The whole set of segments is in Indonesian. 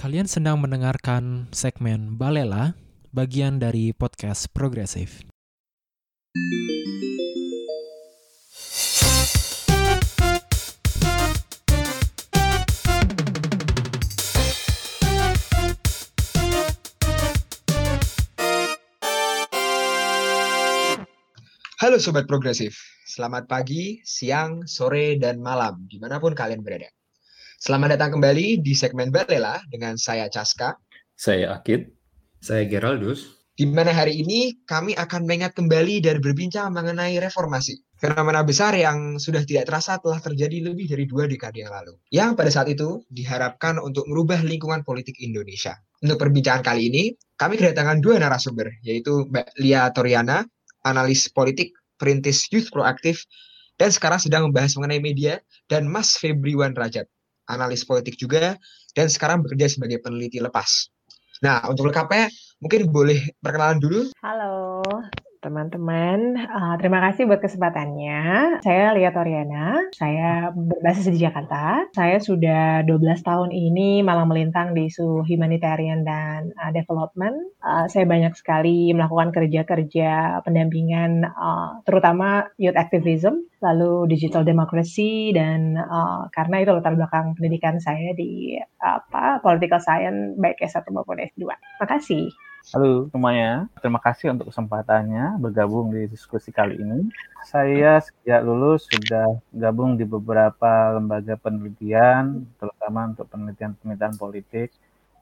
Kalian sedang mendengarkan segmen Balela, bagian dari podcast Progresif. Halo Sobat Progresif, selamat pagi, siang, sore, dan malam, di mana pun kalian berada. Selamat datang kembali di segmen Balela dengan saya Caska. Saya Akid. Saya Geraldus. Di mana hari ini kami akan mengingat kembali dan berbincang mengenai reformasi. Fenomena besar yang sudah tidak terasa telah terjadi lebih dari dua dekade yang lalu. Yang pada saat itu diharapkan untuk merubah lingkungan politik Indonesia. Untuk perbincangan kali ini, kami kedatangan dua narasumber, yaitu Mbak Lia Toriana analis politik, perintis Youth Proaktif, dan sekarang sedang membahas mengenai media, dan Mas Febriwan Rajat, analis politik juga, dan sekarang bekerja sebagai peneliti lepas. Nah, untuk lengkapnya, mungkin boleh perkenalan dulu. Halo, teman-teman. Uh, terima kasih buat kesempatannya. Saya Lia Toriana. Saya berbasis di Jakarta. Saya sudah 12 tahun ini malang melintang di isu humanitarian dan uh, development. Uh, saya banyak sekali melakukan kerja-kerja pendampingan, uh, terutama youth activism, lalu digital democracy, dan uh, karena itu latar belakang pendidikan saya di apa political science baik S1 maupun S2. Terima kasih. Halo semuanya, terima kasih untuk kesempatannya bergabung di diskusi kali ini. Saya sejak lulus sudah gabung di beberapa lembaga penelitian, terutama untuk penelitian-penelitian politik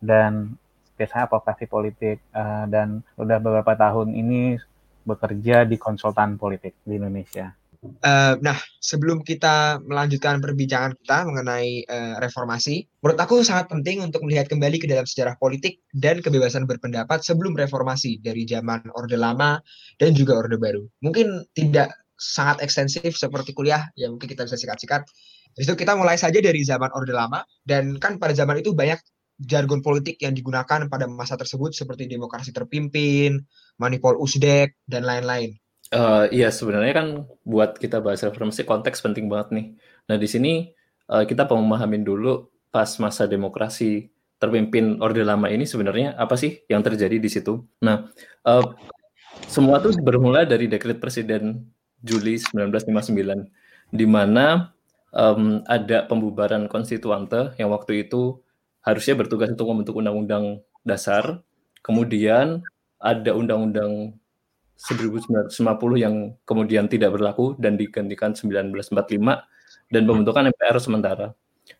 dan biasanya advokasi politik. Uh, dan sudah beberapa tahun ini bekerja di konsultan politik di Indonesia. Uh, nah, sebelum kita melanjutkan perbincangan kita mengenai uh, reformasi, menurut aku sangat penting untuk melihat kembali ke dalam sejarah politik dan kebebasan berpendapat sebelum reformasi dari zaman Orde Lama dan juga Orde Baru. Mungkin tidak sangat ekstensif seperti kuliah, ya mungkin kita bisa sikat-sikat. Itu kita mulai saja dari zaman Orde Lama, dan kan pada zaman itu banyak jargon politik yang digunakan pada masa tersebut seperti demokrasi terpimpin, manipul usdek, dan lain-lain. Uh, iya sebenarnya kan buat kita bahas reformasi konteks penting banget nih. Nah di sini uh, kita memahamin dulu pas masa demokrasi terpimpin Orde Lama ini sebenarnya apa sih yang terjadi di situ. Nah uh, semua tuh bermula dari dekret Presiden Juli 1959 di mana um, ada pembubaran konstituante yang waktu itu harusnya bertugas untuk membentuk undang-undang dasar. Kemudian ada undang-undang 1950 yang kemudian tidak berlaku dan digantikan 1945 dan pembentukan MPR sementara.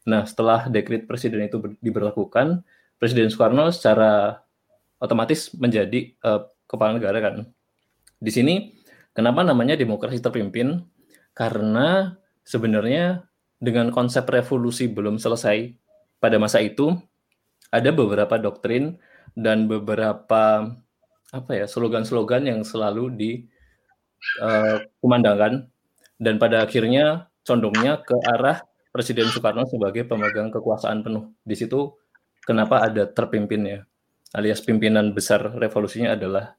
Nah, setelah dekret presiden itu diberlakukan, Presiden Soekarno secara otomatis menjadi uh, kepala negara kan. Di sini kenapa namanya demokrasi terpimpin? Karena sebenarnya dengan konsep revolusi belum selesai pada masa itu ada beberapa doktrin dan beberapa apa ya slogan-slogan yang selalu dikumandangkan uh, dan pada akhirnya condongnya ke arah Presiden Soekarno sebagai pemegang kekuasaan penuh. Di situ kenapa ada terpimpinnya alias pimpinan besar revolusinya adalah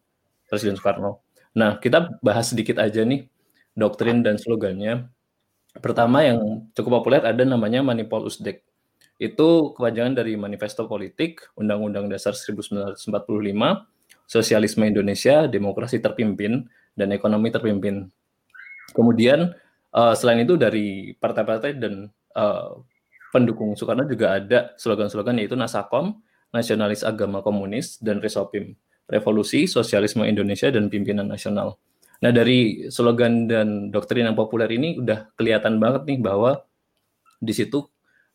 Presiden Soekarno. Nah, kita bahas sedikit aja nih doktrin dan slogannya. Pertama yang cukup populer ada namanya Manipol Usdek. Itu kepanjangan dari Manifesto Politik Undang-Undang Dasar 1945 sosialisme Indonesia, demokrasi terpimpin, dan ekonomi terpimpin. Kemudian uh, selain itu dari partai-partai dan uh, pendukung Soekarno juga ada slogan-slogan yaitu Nasakom, Nasionalis Agama Komunis, dan Resopim, Revolusi, Sosialisme Indonesia, dan Pimpinan Nasional. Nah dari slogan dan doktrin yang populer ini udah kelihatan banget nih bahwa di situ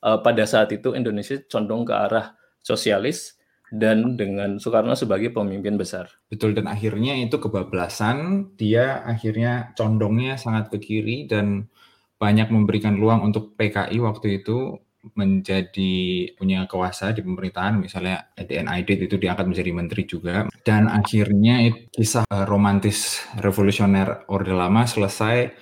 uh, pada saat itu Indonesia condong ke arah sosialis, dan dengan Soekarno sebagai pemimpin besar. Betul dan akhirnya itu kebablasan, dia akhirnya condongnya sangat ke kiri dan banyak memberikan ruang untuk PKI waktu itu menjadi punya kuasa di pemerintahan misalnya EDN Aidit itu diangkat menjadi menteri juga. Dan akhirnya kisah eh, romantis revolusioner Orde Lama selesai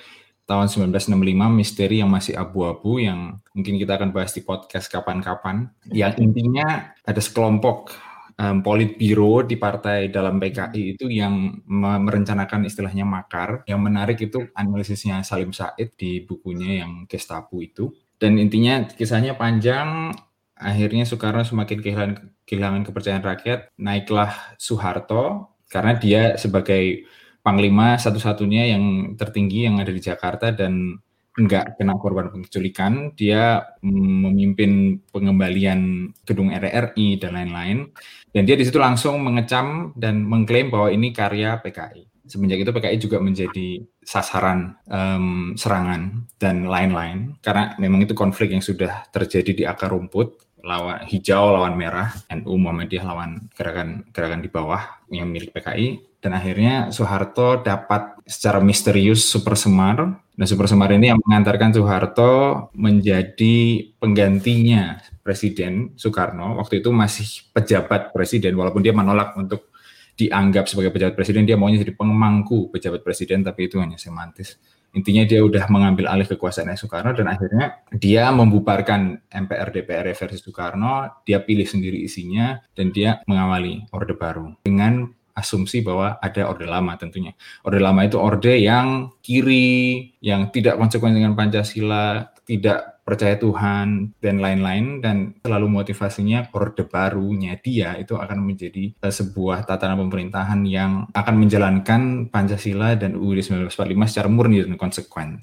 tahun 1965 misteri yang masih abu-abu yang mungkin kita akan bahas di podcast kapan-kapan yang intinya ada sekelompok um, politbiro di partai dalam PKI itu yang merencanakan istilahnya makar. Yang menarik itu analisisnya Salim Said di bukunya yang Gestapo itu. Dan intinya kisahnya panjang, akhirnya Soekarno semakin kehilangan, kehilangan kepercayaan rakyat, naiklah Soeharto karena dia sebagai panglima satu-satunya yang tertinggi yang ada di Jakarta dan enggak kena korban penculikan, dia memimpin pengembalian gedung RRI dan lain-lain. Dan dia di situ langsung mengecam dan mengklaim bahwa ini karya PKI. Semenjak itu PKI juga menjadi sasaran um, serangan dan lain-lain karena memang itu konflik yang sudah terjadi di akar rumput lawan hijau lawan merah, NU Muhammadiyah lawan gerakan gerakan di bawah yang milik PKI dan akhirnya Soeharto dapat secara misterius super semar. Dan super semar ini yang mengantarkan Soeharto menjadi penggantinya Presiden Soekarno. Waktu itu masih pejabat presiden walaupun dia menolak untuk dianggap sebagai pejabat presiden dia maunya jadi pemangku pejabat presiden tapi itu hanya semantis intinya dia udah mengambil alih kekuasaan Soekarno dan akhirnya dia membubarkan MPR DPR versi Soekarno, dia pilih sendiri isinya dan dia mengawali Orde Baru dengan asumsi bahwa ada orde lama tentunya. Orde lama itu orde yang kiri, yang tidak konsekuen dengan Pancasila, tidak percaya Tuhan dan lain-lain dan selalu motivasinya orde barunya dia itu akan menjadi eh, sebuah tatanan pemerintahan yang akan menjalankan Pancasila dan UUD 1945 secara murni dan konsekuen.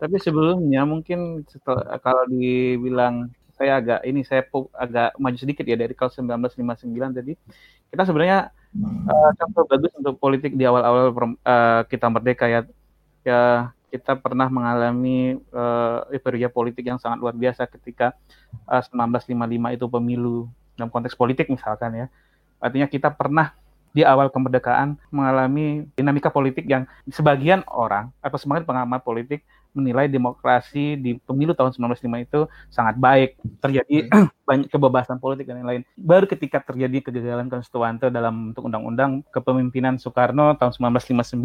Tapi sebelumnya mungkin setelah, kalau dibilang saya agak ini saya agak maju sedikit ya dari kalau 1959 tadi kita sebenarnya uh, contoh bagus untuk politik di awal-awal uh, kita merdeka ya ya kita pernah mengalami uh, euforia politik yang sangat luar biasa ketika uh, 1955 itu pemilu dalam konteks politik misalkan ya. Artinya kita pernah di awal kemerdekaan mengalami dinamika politik yang sebagian orang atau sebagian pengamat politik menilai demokrasi di pemilu tahun 1995 itu sangat baik, terjadi hmm. banyak kebebasan politik dan lain-lain. Baru ketika terjadi kegagalan konstituante dalam untuk undang-undang kepemimpinan Soekarno tahun 1959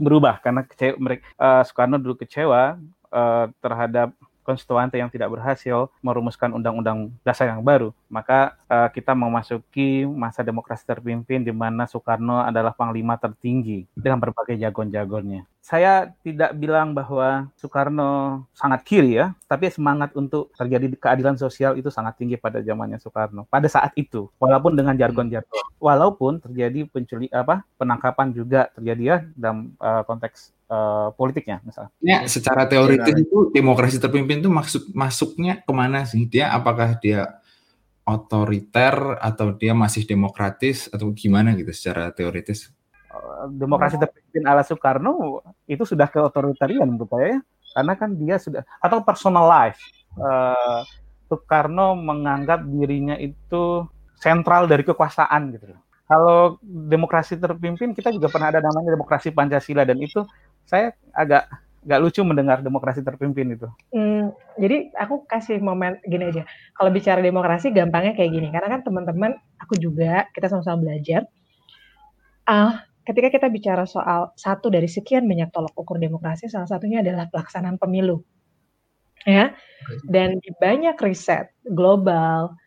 berubah karena kecewa, mereka, uh, Soekarno dulu kecewa uh, terhadap konstituante yang tidak berhasil merumuskan undang-undang dasar yang baru, maka uh, kita memasuki masa demokrasi terpimpin di mana Soekarno adalah panglima tertinggi dengan berbagai jagon-jagonnya. Saya tidak bilang bahwa Soekarno sangat kiri ya, tapi semangat untuk terjadi keadilan sosial itu sangat tinggi pada zamannya Soekarno. Pada saat itu, walaupun dengan jargon-jargon, walaupun terjadi penculik apa penangkapan juga terjadi ya dalam uh, konteks uh, politiknya misalnya. Ya, secara teoritis ya, itu demokrasi terpimpin itu maksud masuknya ke mana sih? Dia apakah dia otoriter atau dia masih demokratis atau gimana gitu secara teoritis? Eh, demokrasi terpimpin ala Soekarno itu sudah ke otoritarian menurut saya ya. karena kan dia sudah atau personalize uh, Soekarno menganggap dirinya itu sentral dari kekuasaan gitu kalau demokrasi terpimpin kita juga pernah ada namanya demokrasi Pancasila dan itu saya agak nggak lucu mendengar demokrasi terpimpin itu. Hmm, jadi aku kasih momen gini aja. Kalau bicara demokrasi gampangnya kayak gini, karena kan teman-teman, aku juga kita sama-sama belajar. Uh, ketika kita bicara soal satu dari sekian banyak tolok ukur demokrasi, salah satunya adalah pelaksanaan pemilu, ya. Dan di banyak riset global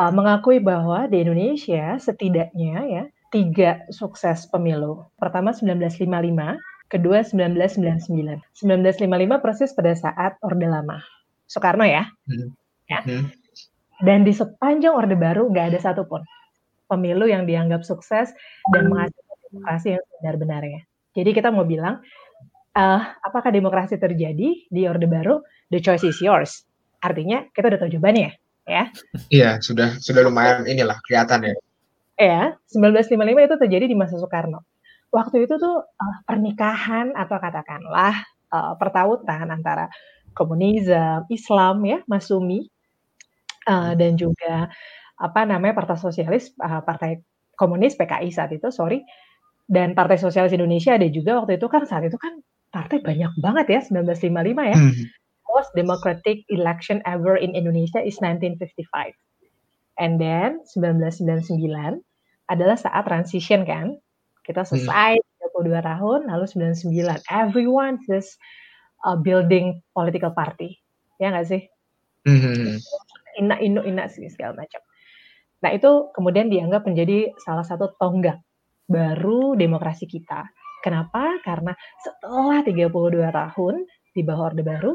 uh, mengakui bahwa di Indonesia setidaknya ya tiga sukses pemilu. Pertama 1955 kedua 1999. 1955 persis pada saat Orde Lama. Soekarno ya. Hmm. ya. Hmm. Dan di sepanjang Orde Baru nggak ada satupun pemilu yang dianggap sukses dan menghasilkan demokrasi yang benar-benarnya. Jadi kita mau bilang, uh, apakah demokrasi terjadi di Orde Baru? The choice is yours. Artinya kita udah tahu jawabannya, ya. Iya, sudah sudah lumayan inilah kelihatan ya. Ya, 1955 itu terjadi di masa Soekarno waktu itu tuh uh, pernikahan atau katakanlah uh, pertautan antara komunisme, Islam ya, Masumi uh, dan juga apa namanya Partai Sosialis, uh, Partai Komunis PKI saat itu, sorry, dan Partai Sosialis Indonesia ada juga waktu itu kan saat itu kan partai banyak banget ya 1955 ya. Hmm. Most democratic election ever in Indonesia is 1955. And then 1999 adalah saat transition kan kita hmm. selesai hmm. 32 tahun, lalu 99. Everyone just uh, building political party. Ya nggak sih? Hmm. Ina, inu, ina sih segala macam. Nah itu kemudian dianggap menjadi salah satu tonggak baru demokrasi kita. Kenapa? Karena setelah 32 tahun di bawah Orde Baru,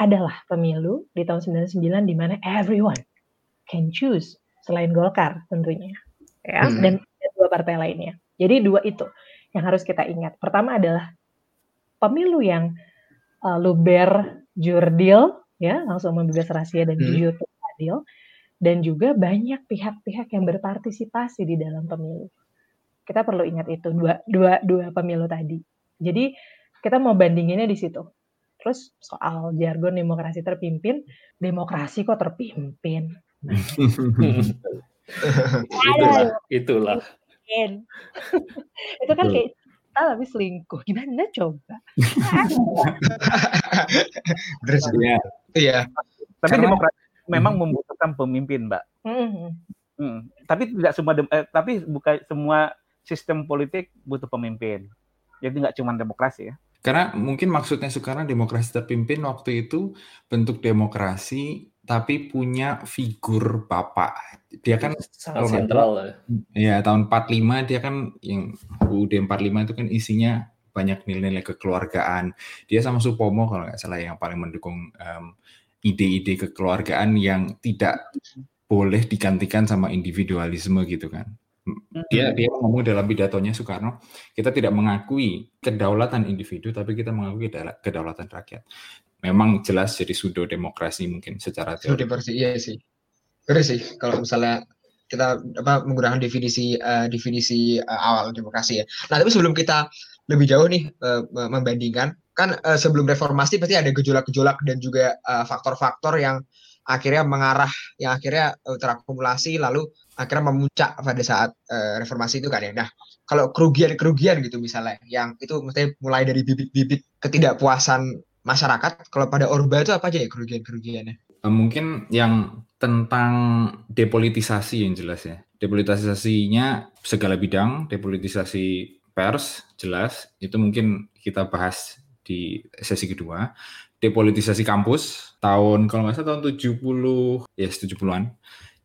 adalah pemilu di tahun 99 di mana everyone can choose selain Golkar tentunya ya Hmm. dan dua partai lainnya. Jadi dua itu yang harus kita ingat. Pertama adalah pemilu yang uh, luber, jurdil, ya langsung membebas rahasia dan Hmm. jujur dan adil, dan juga banyak pihak-pihak yang berpartisipasi di dalam pemilu. Kita perlu ingat itu dua dua dua pemilu tadi. Jadi kita mau bandinginnya di situ. Terus soal jargon demokrasi terpimpin, demokrasi kok terpimpin? itulah, itulah. Itu kan kayak kita tapi selingkuh. Gimana coba? Bener sih. Iya. Tapi Karena- demokrasi memang membutuhkan pemimpin, Mbak. Hmm. Hmm. Tapi tidak semua eh, tapi bukan semua sistem politik butuh pemimpin. Jadi nggak cuma demokrasi ya. Karena mungkin maksudnya Soekarno demokrasi terpimpin waktu itu bentuk demokrasi tapi punya figur bapak. Dia kan sangat sentral ya tahun 45 dia kan yang UUD 45 itu kan isinya banyak nilai-nilai kekeluargaan. Dia sama Supomo kalau nggak salah yang paling mendukung em, ide-ide kekeluargaan yang tidak boleh digantikan sama individualisme gitu kan. Dia dia ngomong dalam pidatonya Soekarno, kita tidak mengakui kedaulatan individu tapi kita mengakui kedaulatan rakyat. Memang jelas jadi pseudo demokrasi mungkin secara teori. dipersi, iya sih. Bener sih kalau misalnya kita apa menggunakan definisi eh, definisi eh, awal demokrasi ya. Nah, tapi sebelum kita lebih jauh nih eh, membandingkan kan eh, sebelum reformasi pasti ada gejolak-gejolak dan juga faktor-faktor yang akhirnya mengarah yang akhirnya eh, terakumulasi lalu akhirnya memuncak pada saat eh, reformasi itu kan ya. Nah, kalau kerugian-kerugian gitu misalnya yang itu mesti mulai dari bibit-bibit ketidakpuasan masyarakat kalau pada Orba itu apa aja ya kerugian-kerugiannya? Eh, Mungkin yang tentang depolitisasi yang jelas ya. Depolitisasinya segala bidang, depolitisasi pers jelas, itu mungkin kita bahas di sesi kedua. Depolitisasi kampus tahun kalau nggak salah tahun 70 ya 70-an.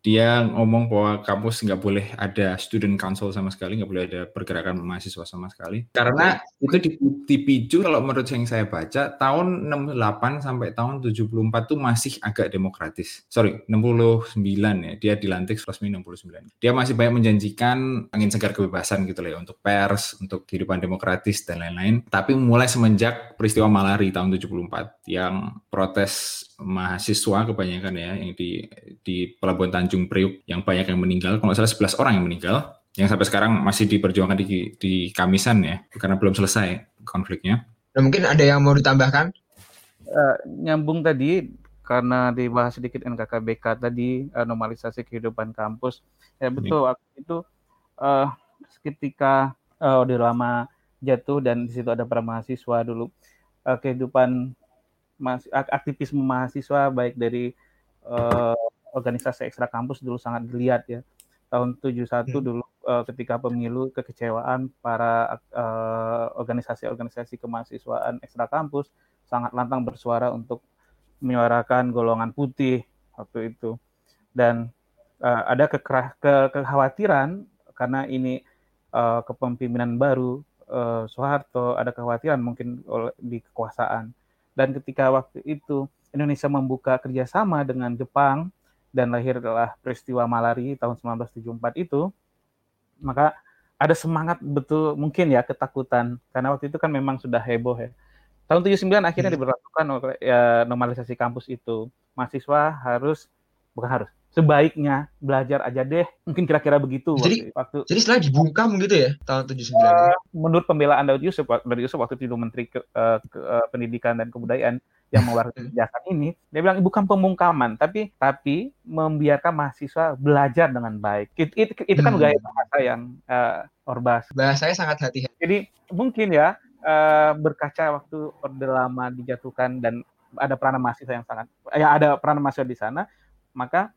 Dia ngomong bahwa kampus nggak boleh ada student council sama sekali, nggak boleh ada pergerakan mahasiswa sama sekali. Karena itu dipi- dipicu kalau menurut yang saya baca tahun 68 sampai tahun 74 tuh masih agak demokratis. Sorry, 69 ya. Dia dilantik resmi 69. Dia masih banyak menjanjikan angin segar kebebasan gitu lah ya untuk pers, untuk kehidupan demokratis dan lain-lain. Tapi mulai semenjak peristiwa Malari tahun 74 yang protes mahasiswa kebanyakan ya yang di di Pelabuhan Tanjung Priuk yang banyak yang meninggal, kalau nggak salah 11 orang yang meninggal yang sampai sekarang masih diperjuangkan di, di Kamisan ya karena belum selesai konfliknya. Nah, mungkin ada yang mau ditambahkan? Eh, nyambung tadi karena dibahas sedikit NKKBK tadi eh, normalisasi kehidupan kampus ya betul waktu itu eh, ketika eh, Orde Lama jatuh dan di situ ada para mahasiswa dulu eh, kehidupan aktivisme mahasiswa baik dari eh, organisasi ekstra kampus dulu sangat dilihat ya. Tahun 71 Hmm. dulu eh, ketika pemilu kekecewaan para eh, organisasi-organisasi kemahasiswaan ekstra kampus sangat lantang bersuara untuk menyuarakan golongan putih waktu itu. Dan eh, ada kekerah, ke- kekhawatiran karena ini eh, kepemimpinan baru eh, Soeharto ada kekhawatiran mungkin oleh di kekuasaan dan ketika waktu itu Indonesia membuka kerjasama dengan Jepang dan lahirlah peristiwa Malari tahun 1974 itu maka ada semangat betul mungkin ya ketakutan. Karena waktu itu kan memang sudah heboh ya. Tahun 79 akhirnya Hmm. diberlakukan oleh ya, normalisasi kampus itu. Mahasiswa harus bukan harus sebaiknya belajar aja deh mungkin kira-kira begitu Jadi- waktu, waktu Jadi setelah dibungkam gitu ya tahun 79. Eh, menurut pembelaan Daud Yusuf Daud Yusuf waktu itu menteri ke, eh, ke- eh, pendidikan dan kebudayaan yang mengeluarkan kebijakan ini dia bilang bukan pemungkaman tapi tapi membiarkan mahasiswa belajar dengan baik itu, itu, itu kan Hmm. gaya bahasa yang eh, orbas Bahasanya sangat hati-hati. jadi mungkin ya eh, berkaca waktu orde lama dijatuhkan dan ada peranan mahasiswa yang sangat ya ada peranan mahasiswa di sana maka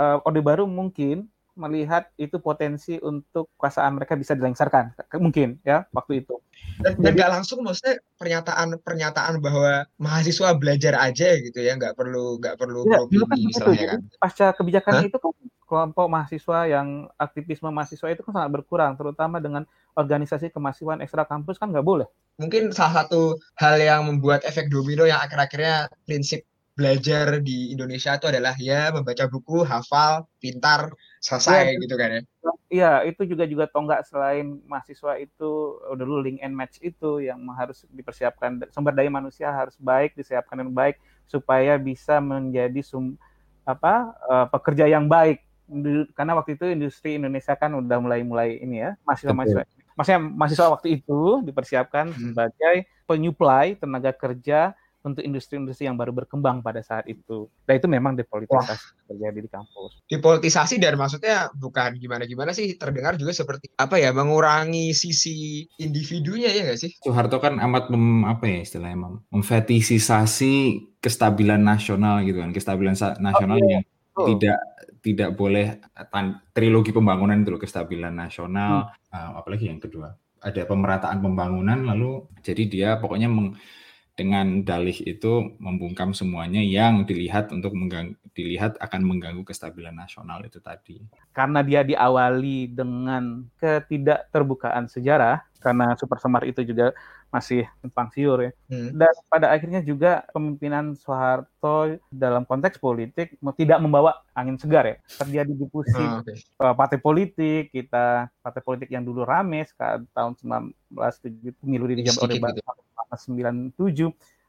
eh, orde baru mungkin melihat itu potensi untuk kekuasaan mereka bisa dilengsarkan mungkin ya waktu itu Dan nggak langsung maksudnya pernyataan-pernyataan bahwa mahasiswa belajar aja gitu ya, nggak perlu nggak perlu Ya, dulu kan Jadi, kan. pasca kebijakan Hah? itu kan kelompok mahasiswa yang aktivisme mahasiswa itu kan sangat berkurang, terutama dengan organisasi kemahasiswaan ekstra kampus kan nggak boleh. Mungkin salah satu hal yang membuat efek domino yang akhir-akhirnya prinsip belajar di Indonesia itu adalah ya membaca buku, hafal, pintar, selesai Iya. gitu kan ya. Iya, itu juga juga tonggak selain mahasiswa itu udah dulu link and match itu yang harus dipersiapkan sumber daya manusia harus baik disiapkan dengan baik supaya bisa menjadi sum apa eh, pekerja yang baik karena waktu itu industri Indonesia kan udah mulai mulai ini ya mahasiswa mahasiswa maksudnya mahasiswa waktu itu dipersiapkan Hmm. sebagai penyuplai tenaga kerja untuk industri-industri yang baru berkembang pada saat itu. Dan itu memang depolitisasi terjadi di kampus. Dipolitisasi dan maksudnya bukan gimana-gimana sih terdengar juga seperti apa ya mengurangi sisi individunya ya nggak sih? Soeharto kan amat mem, apa ya istilahnya mem, memfetisisasi kestabilan nasional gitu kan, kestabilan nasional yang Betul. tidak tidak boleh tan- trilogi pembangunan itu loh, kestabilan nasional, uh, apalagi yang kedua ada pemerataan pembangunan lalu jadi dia pokoknya meng- dengan dalih itu membungkam semuanya yang dilihat untuk menggang- dilihat akan mengganggu kestabilan nasional itu tadi. karena dia diawali dengan ketidakterbukaan sejarah karena Super Semar itu juga masih simpang siur ya Hmm. dan pada akhirnya juga kepemimpinan Soeharto dalam konteks politik mau- tidak membawa angin segar ya terjadi diskusi Oh, oke. eh, partai politik kita partai politik yang dulu rame saat tahun 1970 pemilu di Baru gitu. 97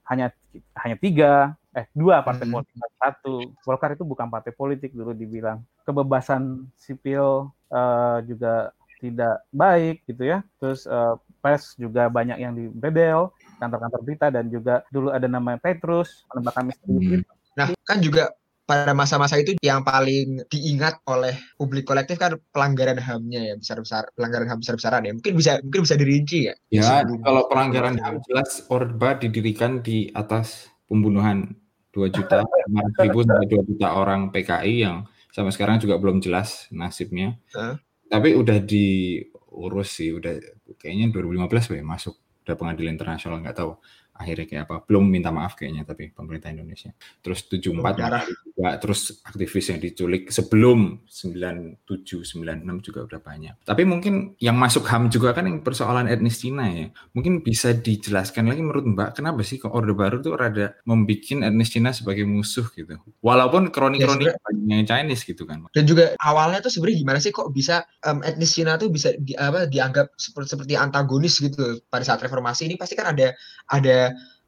hanya hanya tiga eh dua partai Hmm. politik satu Golkar itu bukan partai politik dulu dibilang kebebasan sipil eh, juga tidak baik gitu ya terus eh, pers juga banyak yang dibedel kantor-kantor berita dan juga dulu ada nama Petrus penembakan misterius Hmm. Nah, kan juga pada masa-masa itu yang paling diingat oleh publik kolektif kan pelanggaran HAM-nya ya besar-besar pelanggaran HAM besar-besaran ya. Mungkin bisa mungkin bisa dirinci ya. Ya, Sebelum- kalau pelanggaran HAM jelas Orba didirikan di atas pembunuhan 2 juta 500 ribu sampai 2 juta orang PKI yang sampai sekarang juga belum jelas nasibnya. Heeh. Tapi udah diurus sih, udah kayaknya 2015 ya masuk udah pengadilan internasional nggak tahu akhirnya kayak apa. Belum minta maaf kayaknya tapi pemerintah Indonesia. Terus 74 Darah. juga terus aktivis yang diculik sebelum 97 96 juga udah banyak. Tapi mungkin yang masuk HAM juga kan yang persoalan etnis Cina ya. Mungkin bisa dijelaskan lagi menurut Mbak kenapa sih kok Orde Baru tuh rada membuat etnis Cina sebagai musuh gitu. Walaupun kronik-kronik Ya, banyak yang Chinese gitu kan. Dan juga awalnya tuh sebenarnya gimana sih kok bisa em, etnis Cina tuh bisa di, apa dianggap seperti seperti antagonis gitu pada saat reformasi ini pasti kan ada ada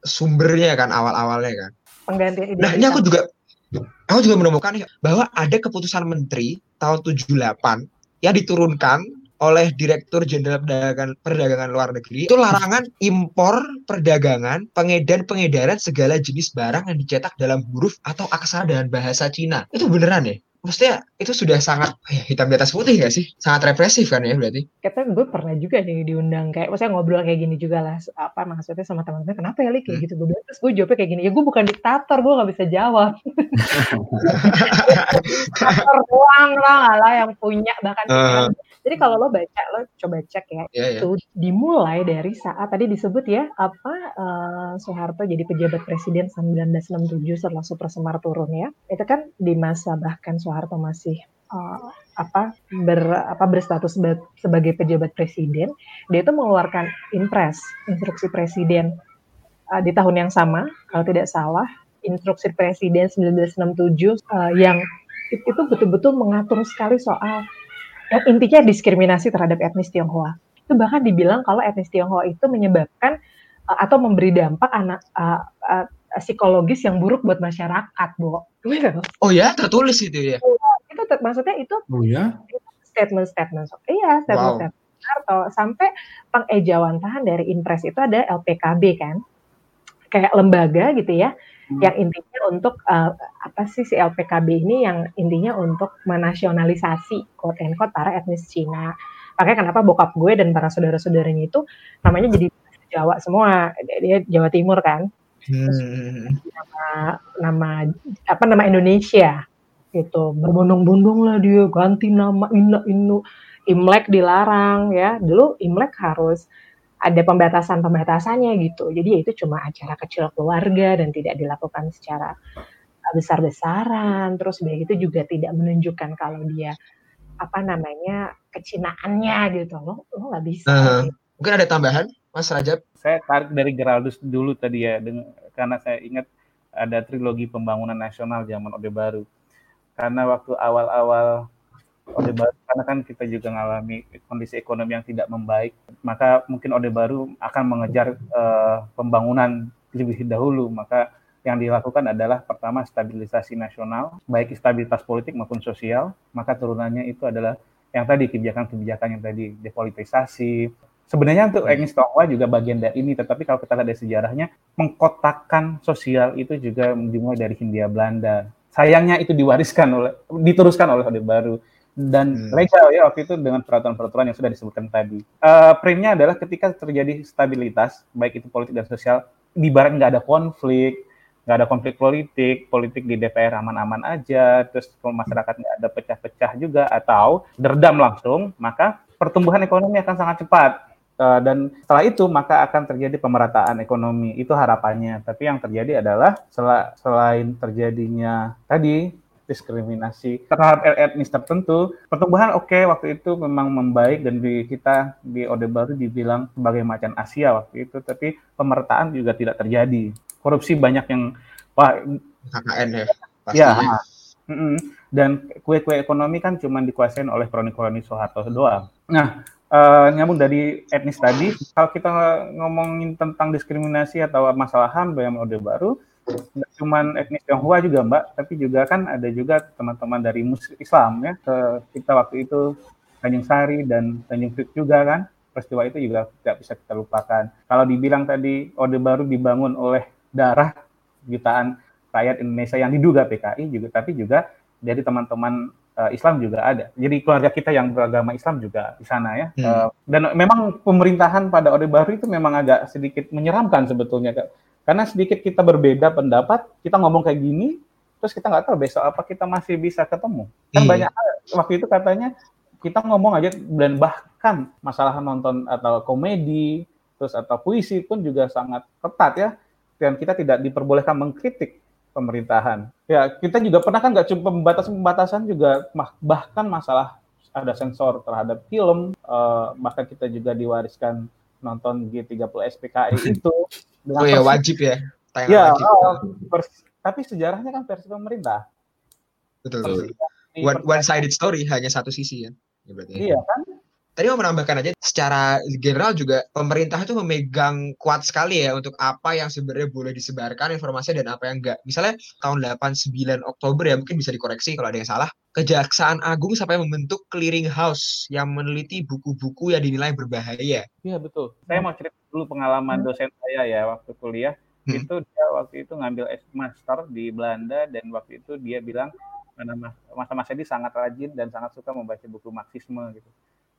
sumbernya kan awal-awalnya kan. Penggantian Nah, ini aku juga aku juga menemukan nih bahwa ada keputusan menteri tahun 78 yang diturunkan oleh Direktur Jenderal Perdagangan, Perdagangan Luar Negeri itu larangan impor perdagangan, pengedar pengedaran segala jenis barang yang dicetak dalam huruf atau aksara dengan bahasa Cina. Itu beneran ya? Maksudnya itu sudah sangat ya, hitam di atas putih nggak sih? Sangat represif kan ya berarti? Kata gue pernah juga nih diundang kayak, maksudnya ngobrol kayak gini juga lah, apa maksudnya sama teman-teman, kenapa ya Li kayak Hmm. gitu? Gue bilang, terus gue jawabnya kayak gini, ya gue bukan diktator, gue gak bisa jawab. diktator doang lah, lah yang punya bahkan pikiran. Jadi kalau lo baca, lo coba cek ya, Ya ya. itu dimulai dari saat tadi disebut ya apa eh, Soeharto jadi pejabat presiden 1967 setelah Super Semar turun ya itu kan di masa bahkan Soeharto masih eh, apa ber apa berstatus seba- sebagai pejabat presiden dia itu mengeluarkan impres instruksi presiden eh, di tahun yang sama kalau tidak salah instruksi presiden 1967 eh, yang it- itu betul-betul mengatur sekali soal yang intinya diskriminasi terhadap etnis Tionghoa. Itu bahkan dibilang kalau etnis Tionghoa itu menyebabkan uh, atau memberi dampak anak uh, uh, psikologis yang buruk buat masyarakat, Bo. Gitu. Oh ya, tertulis itu ya. Itu ter- maksudnya itu Oh ya? statement-statement. Iya, statement-statement. Soeharto. Sampai pengejawantahan dari impres itu ada LPKB kan, kayak lembaga gitu ya, yang intinya untuk uh, apa sih si LPKB ini yang intinya untuk menasionalisasi quote and quote para etnis Cina. Makanya kenapa bokap gue dan para saudara-saudaranya itu namanya jadi Jawa semua, dia Jawa Timur kan, Hmm. nama, nama apa nama Indonesia. Gitu berbondong-bondong lah dia ganti nama Ina Inu Imlek dilarang ya. Dulu Imlek harus ada pembatasan-pembatasannya gitu. Jadi ya itu cuma acara kecil keluarga dan tidak dilakukan secara uh, besar-besaran. Terus begitu juga tidak menunjukkan kalau dia apa namanya kecinaannya gitu. Loh lo nggak bisa gitu. Mungkin ada tambahan, Mas Rajab? saya tarik dari Geraldus dulu tadi ya dengan, karena saya ingat ada trilogi pembangunan nasional zaman Orde Baru. Karena waktu awal-awal Orde Baru, karena kan kita juga mengalami kondisi ekonomi yang tidak membaik, maka mungkin Orde Baru akan mengejar uh, pembangunan lebih dahulu. Maka yang dilakukan adalah pertama stabilisasi nasional, baik stabilitas politik maupun sosial, maka turunannya itu adalah yang tadi kebijakan-kebijakan yang tadi depolitisasi. Sebenarnya untuk Eng Tionghoa juga bagian dari ini, tetapi kalau kita lihat dari sejarahnya, mengkotakkan sosial itu juga dimulai dari Hindia Belanda. Sayangnya itu diwariskan oleh, diteruskan oleh Orde Baru dan hmm. legal ya waktu itu dengan peraturan-peraturan yang sudah disebutkan tadi. Uh, Primnya adalah ketika terjadi stabilitas, baik itu politik dan sosial, di barat nggak ada konflik, nggak ada konflik politik, politik di DPR aman-aman aja, terus masyarakat nggak ada pecah-pecah juga, atau derdam langsung, maka pertumbuhan ekonomi akan sangat cepat. Uh, dan setelah itu maka akan terjadi pemerataan ekonomi itu harapannya tapi yang terjadi adalah sel selain terjadinya tadi diskriminasi terhadap etnis tertentu. Pertumbuhan oke okay, waktu itu memang membaik dan di kita di Orde Baru dibilang sebagai macan Asia waktu itu, tapi pemerataan juga tidak terjadi. Korupsi banyak yang wah KKN ya. Ya. Dan kue-kue ekonomi kan cuma dikuasain oleh kroni-kroni Soeharto doang. Nah, uh, nyambung dari etnis tadi, kalau kita ngomongin tentang diskriminasi atau masalah HAM yang Orde Baru, nggak cuma etnis Tionghoa juga mbak, tapi juga kan ada juga teman-teman dari Muslim Islam ya. Kita waktu itu Tanjung Sari dan Tanjung Priok juga kan peristiwa itu juga tidak bisa kita lupakan. Kalau dibilang tadi Orde Baru dibangun oleh darah jutaan rakyat Indonesia yang diduga PKI juga, tapi juga dari teman-teman uh, Islam juga ada. Jadi keluarga kita yang beragama Islam juga di sana ya. Hmm. Uh, dan memang pemerintahan pada Orde Baru itu memang agak sedikit menyeramkan sebetulnya karena sedikit kita berbeda pendapat, kita ngomong kayak gini, terus kita nggak tahu besok apa kita masih bisa ketemu. Kan hmm. banyak waktu itu katanya kita ngomong aja dan bahkan masalah nonton atau komedi terus atau puisi pun juga sangat ketat ya dan kita tidak diperbolehkan mengkritik pemerintahan. Ya kita juga pernah kan nggak cuma pembatasan-pembatasan juga bahkan masalah ada sensor terhadap film uh, bahkan kita juga diwariskan nonton G30 SPKI itu oh ya wajib ya. Ya, wajib. Oh, tapi sejarahnya kan versi pemerintah. Betul. One, one sided story hanya satu sisi ya. ya berarti. Iya kan? Tadi mau menambahkan aja, secara general juga pemerintah itu memegang kuat sekali ya untuk apa yang sebenarnya boleh disebarkan informasi dan apa yang enggak. Misalnya tahun 89 Oktober ya mungkin bisa dikoreksi kalau ada yang salah. Kejaksaan Agung sampai membentuk clearing house yang meneliti buku-buku yang dinilai berbahaya. Iya betul. Saya mau cerita dulu pengalaman hmm. dosen saya ya waktu kuliah. Hmm. Itu dia waktu itu ngambil master di Belanda dan waktu itu dia bilang masa-masa ini sangat rajin dan sangat suka membaca buku Marxisme gitu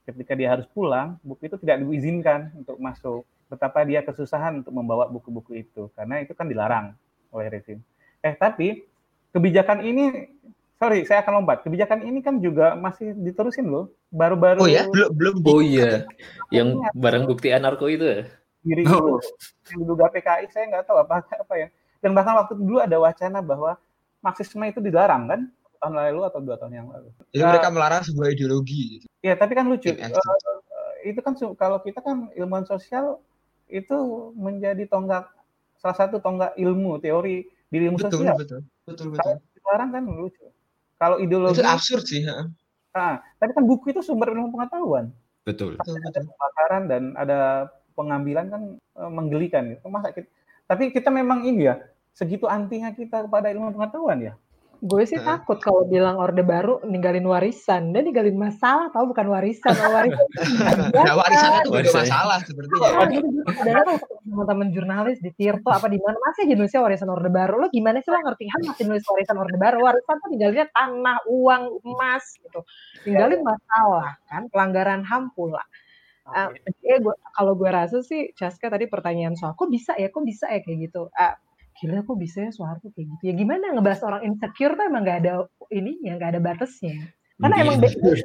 ketika dia harus pulang, buku itu tidak diizinkan untuk masuk. Betapa dia kesusahan untuk membawa buku-buku itu, karena itu kan dilarang oleh rezim. Eh, tapi kebijakan ini, sorry, saya akan lompat. Kebijakan ini kan juga masih diterusin loh. Baru-baru. Oh ya, belum belum. Oh iya, yang barang bukti anarko itu. Ya? Diri oh. yang diduga PKI, saya nggak tahu apa apa ya. Dan bahkan waktu dulu ada wacana bahwa Marxisme itu dilarang kan tahun lalu atau dua tahun yang lalu. Jadi uh, mereka melarang sebuah ideologi. Gitu. Ya, tapi kan lucu. Uh, itu kan kalau kita kan ilmuwan sosial itu menjadi tonggak salah satu tonggak ilmu teori di ilmu betul, sosial. Betul, betul, betul. Sekarang kan lucu. Kalau ideologi itu absurd sih. Ha? Nah, tapi kan buku itu sumber ilmu pengetahuan. Betul. betul, betul. Ada pembakaran dan ada pengambilan kan menggelikan. Masa kita, tapi kita memang ini ya segitu antinya kita kepada ilmu pengetahuan ya. Gue sih uh. takut kalau bilang Orde Baru ninggalin warisan. Dia ninggalin masalah tau bukan warisan. warisan nah, warisan itu bukan masalah sepertinya. Padahal kalau teman-teman jurnalis di Tirto apa di mana masih aja nulisnya warisan Orde Baru. Lo gimana sih lo ngerti kan masih nulis warisan Orde Baru? Warisan tuh ninggalinnya tanah, uang, emas gitu. Tinggalin masalah kan, pelanggaran HAM pula. Uh, eh, gua, kalau gue rasa sih, Chaska tadi pertanyaan soal kok bisa ya, kok bisa ya kayak gitu. Uh, gila kok bisa ya Soeharto kayak gitu. Ya gimana ngebahas orang insecure tuh emang gak ada ininya gak ada batasnya. Karena emang basicnya,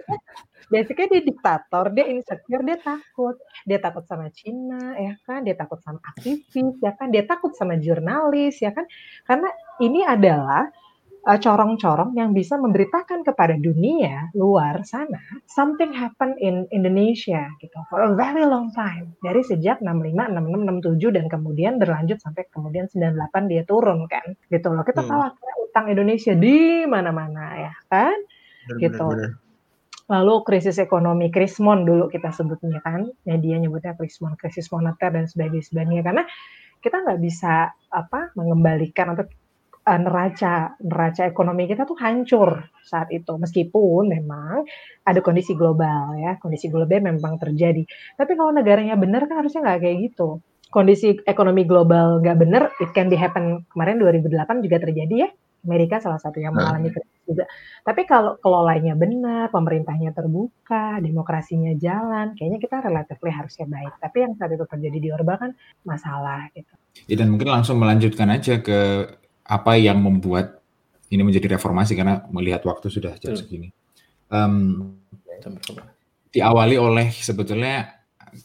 basicnya dia diktator dia insecure dia takut. Dia takut sama Cina ya kan? Dia takut sama aktivis ya kan? Dia takut sama jurnalis ya kan? Karena ini adalah corong-corong yang bisa memberitakan kepada dunia luar sana something happen in Indonesia gitu for a very long time dari sejak 65, 66, 67 dan kemudian berlanjut sampai kemudian 98 dia turun kan gitu loh kita hmm. tahu akhirnya utang Indonesia di mana-mana ya kan benar, gitu benar, benar. Lalu krisis ekonomi, krismon dulu kita sebutnya kan, media nyebutnya krismon, krisis moneter dan sebagainya. Karena kita nggak bisa apa mengembalikan atau uh, neraca neraca ekonomi kita tuh hancur saat itu meskipun memang ada kondisi global ya kondisi global memang terjadi tapi kalau negaranya benar kan harusnya nggak kayak gitu kondisi ekonomi global nggak benar it can be happen kemarin 2008 juga terjadi ya Amerika salah satu yang mengalami nah. krisis juga. Tapi kalau kelolanya benar, pemerintahnya terbuka, demokrasinya jalan, kayaknya kita relatif harusnya baik. Tapi yang saat itu terjadi di Orba kan masalah gitu. Ya, dan mungkin langsung melanjutkan aja ke apa yang membuat ini menjadi reformasi karena melihat waktu sudah jam segini. Um, diawali oleh sebetulnya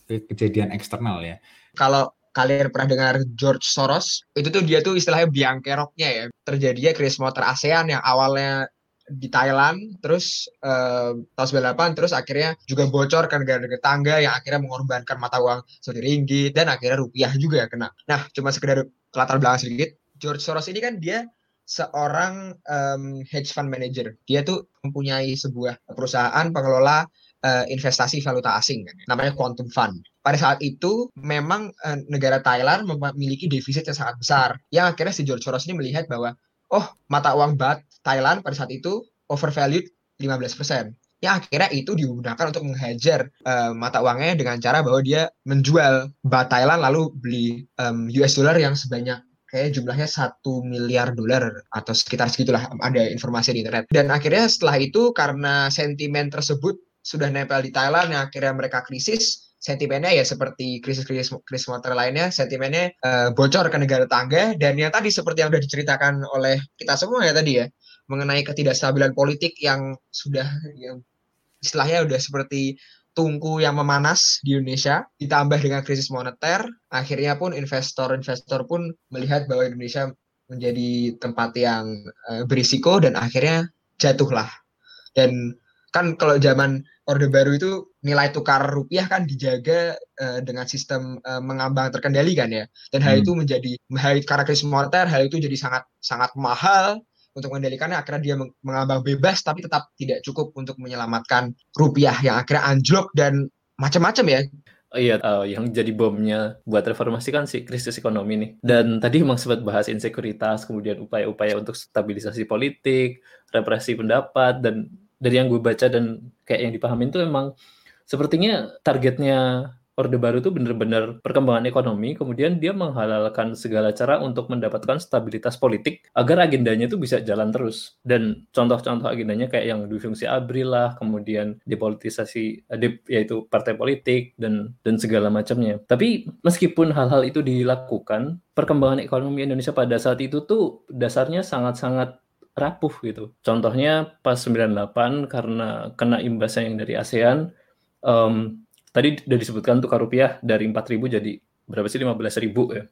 kejadian eksternal ya. Kalau kalian pernah dengar George Soros, itu tuh dia tuh istilahnya biang keroknya ya. Terjadinya krisis motor ASEAN yang awalnya di Thailand, terus uh, tahun 98, terus akhirnya juga bocor ke negara-negara tangga yang akhirnya mengorbankan mata uang seperti ringgit, dan akhirnya rupiah juga ya kena. Nah, cuma sekedar latar belakang sedikit, George Soros ini kan dia seorang um, hedge fund manager. Dia tuh mempunyai sebuah perusahaan pengelola uh, investasi valuta asing kan, namanya Quantum Fund. Pada saat itu memang uh, negara Thailand memiliki defisit yang sangat besar. Yang akhirnya si George Soros ini melihat bahwa oh mata uang baht Thailand pada saat itu overvalued 15%. Yang akhirnya itu digunakan untuk menghajar uh, mata uangnya dengan cara bahwa dia menjual baht Thailand lalu beli um, US dollar yang sebanyak kayak jumlahnya satu miliar dolar atau sekitar segitulah ada informasi di internet. Dan akhirnya setelah itu karena sentimen tersebut sudah nempel di Thailand yang akhirnya mereka krisis, sentimennya ya seperti krisis-krisis krisis motor lainnya, sentimennya uh, bocor ke negara tangga dan yang tadi seperti yang sudah diceritakan oleh kita semua ya tadi ya mengenai ketidakstabilan politik yang sudah yang istilahnya udah seperti tungku yang memanas di Indonesia ditambah dengan krisis moneter akhirnya pun investor-investor pun melihat bahwa Indonesia menjadi tempat yang uh, berisiko dan akhirnya jatuhlah. Dan kan kalau zaman Orde Baru itu nilai tukar rupiah kan dijaga uh, dengan sistem uh, mengambang terkendali kan ya. Dan hal hmm. itu menjadi hal karena krisis moneter hal itu jadi sangat sangat mahal untuk mengendalikannya akhirnya dia mengambang bebas tapi tetap tidak cukup untuk menyelamatkan rupiah yang akhirnya anjlok dan macam-macam ya. Oh iya, uh, yang jadi bomnya buat reformasi kan si krisis ekonomi nih. Dan tadi memang sempat bahas insekuritas, kemudian upaya-upaya untuk stabilisasi politik, represi pendapat, dan dari yang gue baca dan kayak yang dipahamin tuh memang sepertinya targetnya Orde Baru itu benar-benar perkembangan ekonomi, kemudian dia menghalalkan segala cara untuk mendapatkan stabilitas politik agar agendanya itu bisa jalan terus. Dan contoh-contoh agendanya kayak yang difungsi ABRI lah, kemudian depolitisasi, eh, yaitu partai politik, dan dan segala macamnya. Tapi meskipun hal-hal itu dilakukan, perkembangan ekonomi Indonesia pada saat itu tuh dasarnya sangat-sangat rapuh gitu. Contohnya pas 98 karena kena imbasnya yang dari ASEAN, um, tadi sudah disebutkan tukar rupiah dari 4.000 jadi berapa sih 15.000 ya.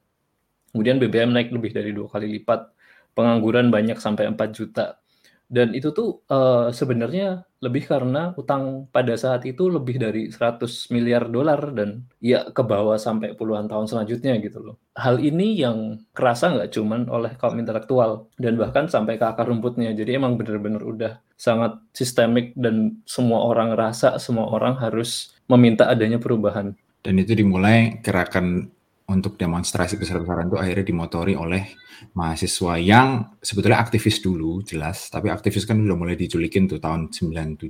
Kemudian BBM naik lebih dari dua kali lipat, pengangguran banyak sampai 4 juta. Dan itu tuh uh, sebenarnya lebih karena utang pada saat itu lebih dari 100 miliar dolar dan ya ke bawah sampai puluhan tahun selanjutnya gitu loh. Hal ini yang kerasa nggak cuman oleh kaum intelektual dan bahkan sampai ke akar rumputnya. Jadi emang bener-bener udah sangat sistemik dan semua orang rasa, semua orang harus meminta adanya perubahan. Dan itu dimulai gerakan untuk demonstrasi besar-besaran itu akhirnya dimotori oleh mahasiswa yang sebetulnya aktivis dulu jelas, tapi aktivis kan udah mulai diculikin tuh tahun 97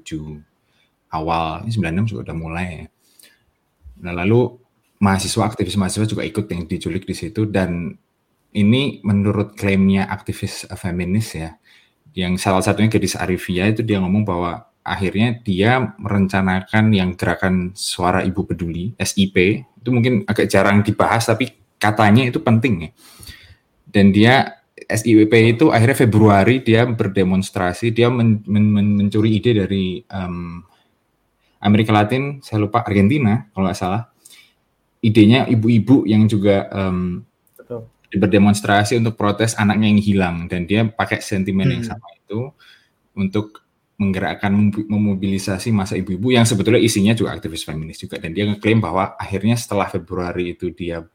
awal, 96 juga udah mulai. Nah lalu mahasiswa aktivis mahasiswa juga ikut yang diculik di situ. Dan ini menurut klaimnya aktivis feminis ya, yang salah satunya Gadis Arifia itu dia ngomong bahwa akhirnya dia merencanakan yang gerakan suara ibu peduli SIP itu mungkin agak jarang dibahas tapi katanya itu penting ya. Dan dia SIP itu akhirnya Februari dia berdemonstrasi dia men, men, men, mencuri ide dari um, Amerika Latin saya lupa Argentina kalau nggak salah. Idenya ibu-ibu yang juga um, berdemonstrasi untuk protes anaknya yang hilang. Dan dia pakai sentimen yang Hmm. sama itu untuk menggerakkan mem- memobilisasi masa ibu-ibu yang sebetulnya isinya juga aktivis feminis juga dan dia ngeklaim bahwa akhirnya setelah Februari itu dia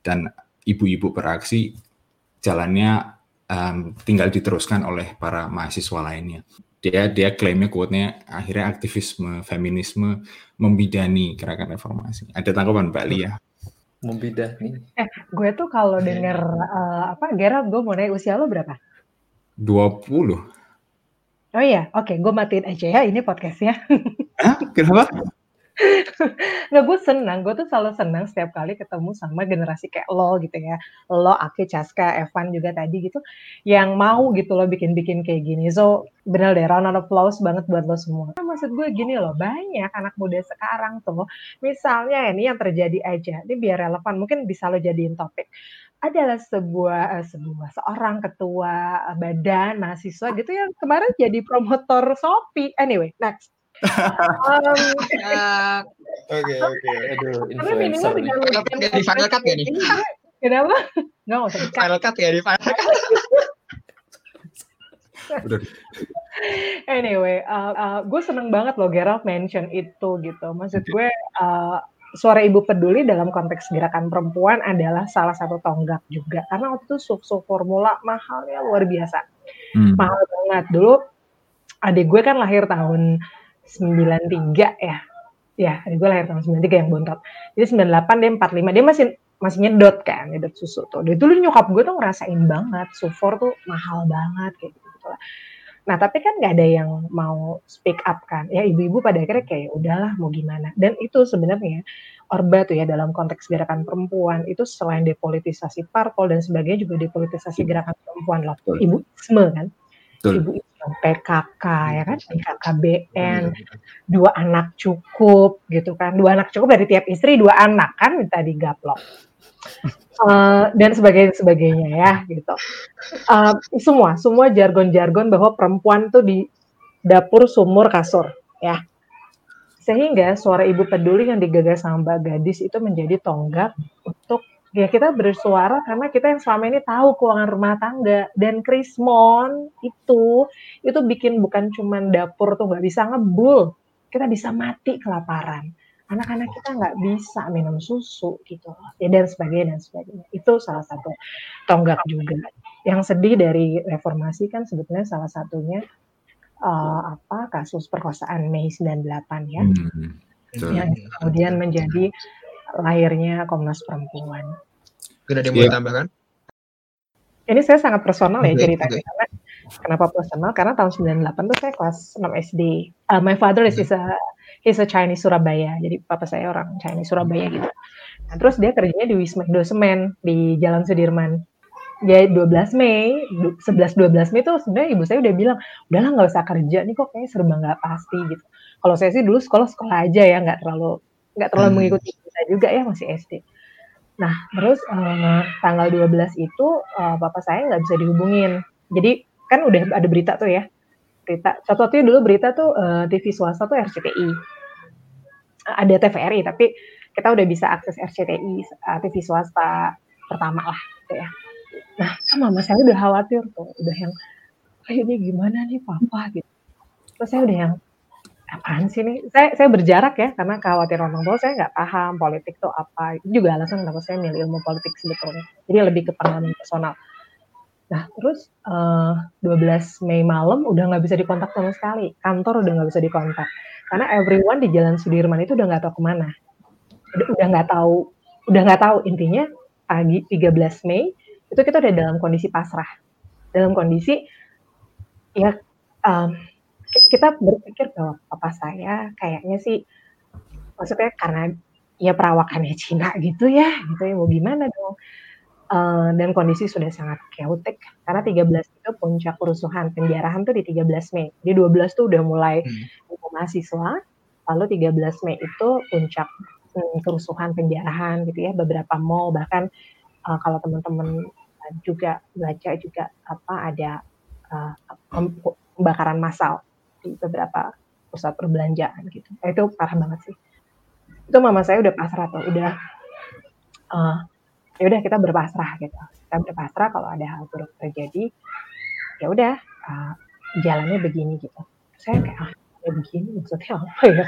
dan ibu-ibu beraksi jalannya em, tinggal diteruskan oleh para mahasiswa lainnya. Dia dia klaimnya quote-nya akhirnya aktivisme feminisme membidani gerakan reformasi. Ada tanggapan Mbak Lia? Membidah nih. Gue tuh kalau Iya. denger eh, apa Gerald, gue mau nanya usia lo berapa? 20. Oh iya, oke, gue matiin aja ya ini podcastnya. Hah? Kenapa? Nggak, gue senang, gue tuh selalu senang setiap kali ketemu sama generasi kayak lo gitu ya. Lo, Aki, Caska, Evan juga tadi gitu. Yang mau gitu lo bikin-bikin kayak gini. So, bener deh, round of applause banget buat lo semua. Nah, maksud gue gini loh, banyak anak muda sekarang tuh. Misalnya ini yang terjadi aja, ini biar relevan, mungkin bisa lo jadiin topik. Adalah sebuah, eh, sebuah, seorang ketua eh, badan mahasiswa gitu yang kemarin jadi promotor Shopee. Anyway, next. Um, Oke, oke. Aduh, Karena minimal dengan di final cut nggak nih? Ini gue- Kenapa? Nggak, nggak usah. Final cut ya di final cut. Udah. Anyway, uh, uh, gue seneng banget loh Gerald mention itu gitu. Maksud gue uh, suara ibu peduli dalam konteks gerakan perempuan adalah salah satu tonggak juga. Karena waktu itu susu formula mahalnya luar biasa. Hmm. Mahal banget. Dulu adik gue kan lahir tahun 93 ya. Ya, adik gue lahir tahun 93 yang bontot. Jadi 98 dia 45. Dia masih masih nyedot kan, nyedot susu tuh. Dari dulu nyokap gue tuh ngerasain banget, sufor tuh mahal banget kayak gitu gitu lah. Nah, tapi kan nggak ada yang mau speak up kan. Ya ibu-ibu pada akhirnya kayak udahlah mau gimana. Dan itu sebenarnya Orba tuh ya dalam konteks gerakan perempuan itu selain depolitisasi parpol dan sebagainya juga depolitisasi gerakan perempuan. Betul. Ibu-isme kan. Betul. Ibu PKK ya kan, BKKBN, dua anak cukup gitu kan. Dua anak cukup dari tiap istri dua anak kan minta digaplok. Eh, dan sebagainya sebagainya ya gitu. Eh, semua semua jargon-jargon bahwa perempuan tuh di dapur sumur kasur ya. Sehingga suara ibu peduli yang digagas sama Mbak Gadis itu menjadi tonggak untuk ya kita bersuara karena kita yang selama ini tahu keuangan rumah tangga dan Krismon itu itu bikin bukan cuman dapur tuh nggak bisa ngebul kita bisa mati kelaparan anak-anak kita nggak bisa minum susu gitu ya dan sebagainya dan sebagainya itu salah satu tonggak juga yang sedih dari reformasi kan sebetulnya salah satunya eh, apa kasus perkosaan Mei 98 ya Hmm. Yang kemudian menjadi lahirnya Komnas Perempuan Gak ada yang mau Iya. ditambahkan? ini saya sangat personal ya ceritanya karena kenapa personal? Karena tahun 98 tuh saya kelas 6 SD Uh, my father is, is a he's a Chinese Surabaya. Jadi papa saya orang Chinese Surabaya gitu. Nah, terus dia kerjanya di Wisma Indosemen di Jalan Sudirman. Ya 12 Mei du- 11 12 Mei tuh sebenarnya ibu saya udah bilang udahlah nggak usah kerja nih kok kayaknya serba nggak pasti gitu. Kalau saya sih dulu sekolah sekolah aja ya nggak terlalu nggak terlalu Hmm. mengikuti kita juga ya masih SD Nah, terus eh, tanggal 12 itu eh, bapak saya nggak bisa dihubungin. Jadi kan udah ada berita tuh ya. Berita. Satu-satunya dulu berita tuh eh, TV swasta tuh RCTI. Ada TVRI, tapi kita udah bisa akses RCTI, eh, TV swasta pertama lah gitu ya. Nah, kan mama saya udah khawatir tuh, udah yang ini gimana nih papa gitu. Terus saya udah yang apaan sih nih? Saya saya berjarak ya karena khawatir orang tua saya nggak paham politik tuh apa. Itu juga alasan kenapa saya milih ilmu politik sebetulnya. Jadi lebih ke pengalaman personal. Nah terus eh, 12 Mei malam udah nggak bisa dikontak sama sekali. Kantor udah nggak bisa dikontak. Karena everyone di Jalan Sudirman itu udah nggak tahu ke mana. Udah nggak tahu, udah nggak tahu intinya pagi 13 Mei itu kita udah dalam kondisi pasrah. Dalam kondisi ya em, kita berpikir bahwa papa saya kayaknya sih maksudnya karena ya perawakannya Cina gitu ya gitu ya mau gimana dong Eh, dan kondisi sudah sangat chaotic karena 13 itu puncak kerusuhan penjarahan tuh di 13 Mei di 12 tuh udah mulai Hmm. mahasiswa lalu 13 Mei itu puncak hmm, kerusuhan penjarahan gitu ya beberapa mall bahkan eh, kalau teman-teman juga baca juga apa ada pem- pembakaran massal di beberapa pusat perbelanjaan gitu. Nah, Itu parah banget sih. Itu mama saya udah pasrah tuh, udah eh, ya udah kita berpasrah gitu. Kita berpasrah kalau ada hal buruk terjadi ya udah uh, jalannya begini gitu. Saya kayak ah ya begini maksudnya apa ya?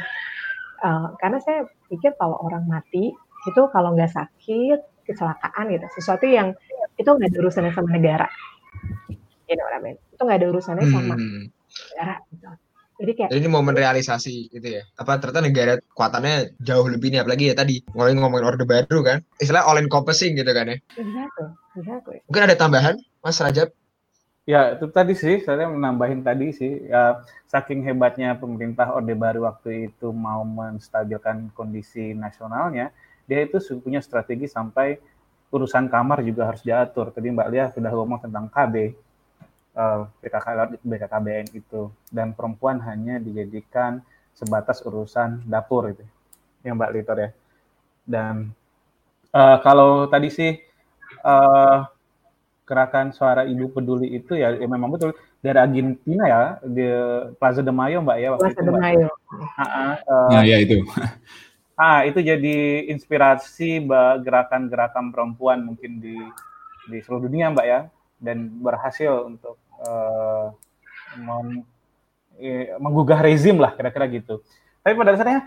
Uh, karena saya pikir kalau orang mati itu kalau nggak sakit kecelakaan gitu sesuatu yang itu nggak ada urusannya sama negara. You know what I mean? itu nggak ada urusannya sama Hmm. negara gitu jadi kayak Jadi ini momen realisasi gitu ya. Apa ternyata negara kekuatannya jauh lebih nih apalagi ya tadi mulai ngomongin orde baru kan. Istilah all encompassing gitu kan ya. exactly exactly Mungkin ada tambahan Mas Rajab? Ya, itu tadi sih, saya menambahin tadi sih, ya, saking hebatnya pemerintah Orde Baru waktu itu mau menstabilkan kondisi nasionalnya, dia itu punya strategi sampai urusan kamar juga harus diatur. Tadi Mbak Lia sudah ngomong tentang KB, eh, BKK, BKKBN itu, dan perempuan hanya dijadikan sebatas urusan dapur itu, yang Mbak Litor ya. Dan eh, kalau tadi sih eh, gerakan suara ibu peduli itu ya, ya memang betul dari Argentina ya di Plaza de Mayo mbak ya waktu Plaza itu de. Mayo eh, Nah, ya itu. ah, itu jadi inspirasi mbak gerakan-gerakan perempuan mungkin di di seluruh dunia mbak ya dan berhasil untuk eh, menggugah rezim lah kira-kira gitu. Tapi pada dasarnya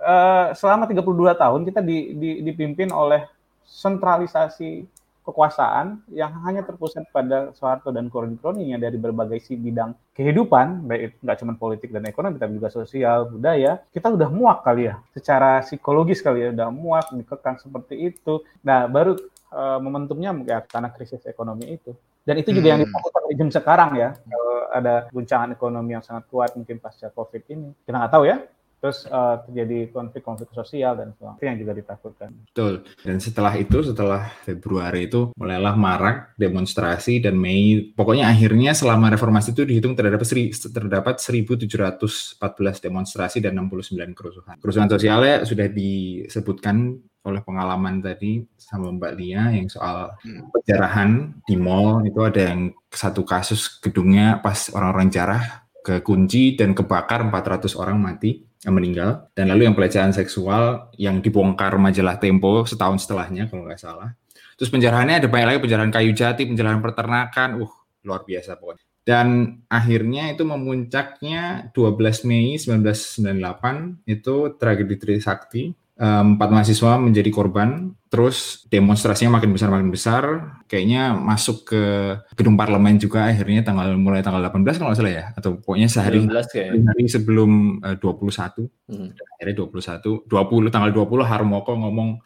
eh, selama 32 tahun kita di, di- dipimpin oleh sentralisasi kekuasaan yang hanya terpusat pada Soeharto dan kroni-kroninya dari berbagai si bidang kehidupan, baik itu nggak cuma politik dan ekonomi, tapi juga sosial, budaya, kita udah muak kali ya, secara psikologis kali ya, udah muak, dikekang seperti itu. Nah, baru eh, momentumnya ya karena krisis ekonomi itu. Dan itu juga yang Hmm. ditakutkan rezim sekarang ya, kalau ada guncangan ekonomi yang sangat kuat mungkin pasca COVID ini. Kita nggak tahu ya, terus eh, terjadi konflik-konflik sosial dan sebagainya itu yang juga ditakutkan. Betul. Dan setelah itu, setelah Februari itu, mulailah marak demonstrasi dan Mei. Pokoknya akhirnya selama reformasi itu dihitung terdapat, seri, terdapat 1.714 demonstrasi dan 69 kerusuhan. Kerusuhan sosialnya sudah disebutkan oleh pengalaman tadi sama Mbak Lia yang soal Hmm. penjarahan di mall itu ada yang satu kasus gedungnya pas orang-orang jarah kekunci dan kebakar 400 orang mati yang meninggal. Dan lalu yang pelecehan seksual yang dibongkar majalah Tempo setahun setelahnya kalau nggak salah. Terus penjarahannya ada banyak lagi penjarahan kayu jati penjarahan peternakan. Uh luar biasa pokoknya. Dan akhirnya itu memuncaknya 12 Mei 1998 itu tragedi Trisakti. Eh, empat mahasiswa menjadi korban terus demonstrasinya makin besar makin besar kayaknya masuk ke gedung parlemen juga akhirnya tanggal mulai tanggal 18 kalau nggak salah ya atau pokoknya sehari 19 kayaknya. hari sebelum eh, 21 Hmm. akhirnya 21 20 tanggal 20 Harmoko ngomong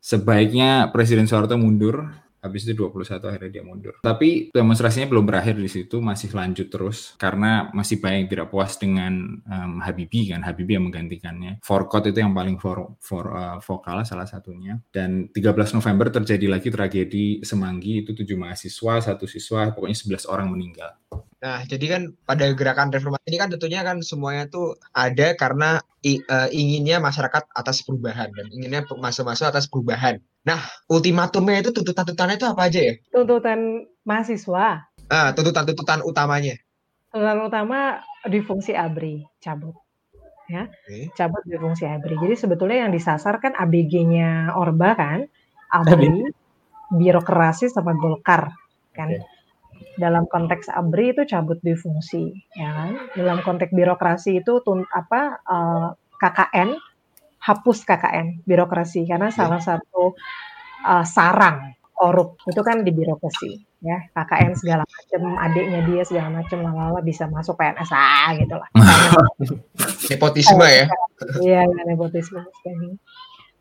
sebaiknya Presiden Soeharto mundur habis itu 21 akhirnya dia mundur. Tapi demonstrasinya belum berakhir di situ masih lanjut terus karena masih banyak yang tidak puas dengan em, Habibie kan Habibie yang menggantikannya. Forkot itu yang paling for, for, eh, vokal salah satunya. Dan 13 November terjadi lagi tragedi Semanggi itu tujuh mahasiswa satu siswa pokoknya 11 orang meninggal Nah, jadi kan pada gerakan reformasi ini kan tentunya kan semuanya tuh ada karena i- eh, inginnya masyarakat atas perubahan dan inginnya masuk-masuk atas perubahan. Nah, ultimatumnya itu tuntutan-tuntutannya itu apa aja ya? tuntutan mahasiswa Ah, tuntutan-tuntutan utamanya. tuntutan utama di fungsi ABRI cabut ya Oke. cabut di fungsi ABRI jadi sebetulnya yang disasar kan ABG-nya Orba kan ABRI birokrasi sama Golkar kan Oke. Dalam konteks ABRI itu cabut di fungsi ya kan? Dalam konteks birokrasi itu tun, apa eh, KKN hapus KKN birokrasi. Karena salah satu eh, sarang korup itu kan di birokrasi ya. KKN segala macam adiknya dia segala macam lala bisa masuk PNS ah gitu lah. Nepotisme ya. iya ya, nepotisme.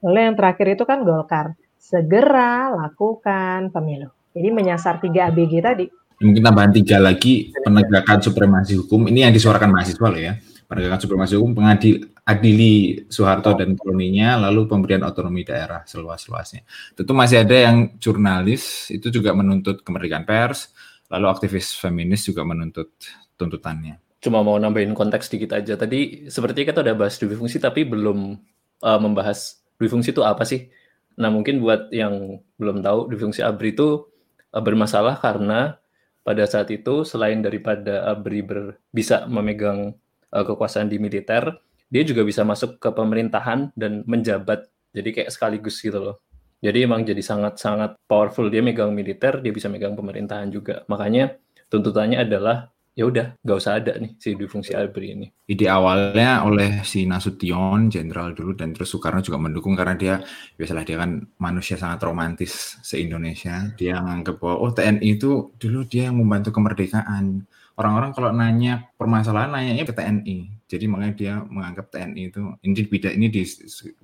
Lalu yang terakhir itu kan Golkar. Segera lakukan pemilu. Jadi menyasar tiga ABG tadi Mungkin tambahan tiga lagi penegakan supremasi hukum. Ini yang disuarakan mahasiswa loh ya. Penegakan supremasi hukum, pengadil adili Soeharto dan koloninya, lalu pemberian otonomi daerah seluas-luasnya. Tentu masih ada yang jurnalis itu juga menuntut kemerdekaan pers, lalu aktivis feminis juga menuntut tuntutannya. Cuma mau nambahin konteks dikit aja. Tadi sepertinya kita udah bahas dui fungsi tapi belum uh, membahas dui fungsi itu apa sih. Nah mungkin buat yang belum tahu dui fungsi ABRI itu uh, bermasalah karena pada saat itu selain daripada ABRI ber- bisa memegang uh, kekuasaan di militer, dia juga bisa masuk ke pemerintahan dan menjabat. Jadi kayak sekaligus gitu loh. Jadi emang jadi sangat-sangat powerful dia megang militer, dia bisa megang pemerintahan juga. Makanya tuntutannya adalah ya udah nggak usah ada nih si dui fungsi ABRI ini. Ide awalnya oleh si Nasution, jenderal dulu, dan terus Soekarno juga mendukung karena dia, biasalah dia kan manusia sangat romantis se-Indonesia. Dia menganggap bahwa, oh TNI itu dulu dia yang membantu kemerdekaan. Orang-orang kalau nanya permasalahan, nanyanya ke TNI. Jadi makanya dia menganggap TNI itu, ini tidak ini di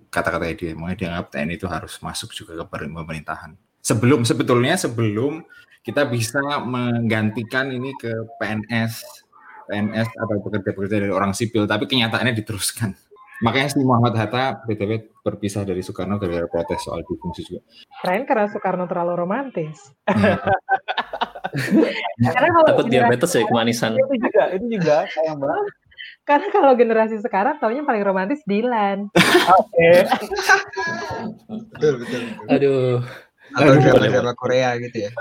kata-kata dia, makanya dia anggap TNI itu harus masuk juga ke pemerintahan. Sebelum, sebetulnya sebelum kita bisa menggantikan ini ke PNS, PNS atau pekerja-pekerja dari orang sipil, tapi kenyataannya diteruskan. Makanya si Muhammad Hatta BTW berpisah dari Soekarno gara-gara protes soal difungsi juga. Keren karena Soekarno terlalu romantis. karena kalau Takut diabetes ya kemanisan. Itu juga, itu juga sayang banget. Karena kalau generasi sekarang taunya paling romantis Dilan. Oke. betul, betul, betul. Aduh. Atau drama-drama Korea gitu ya.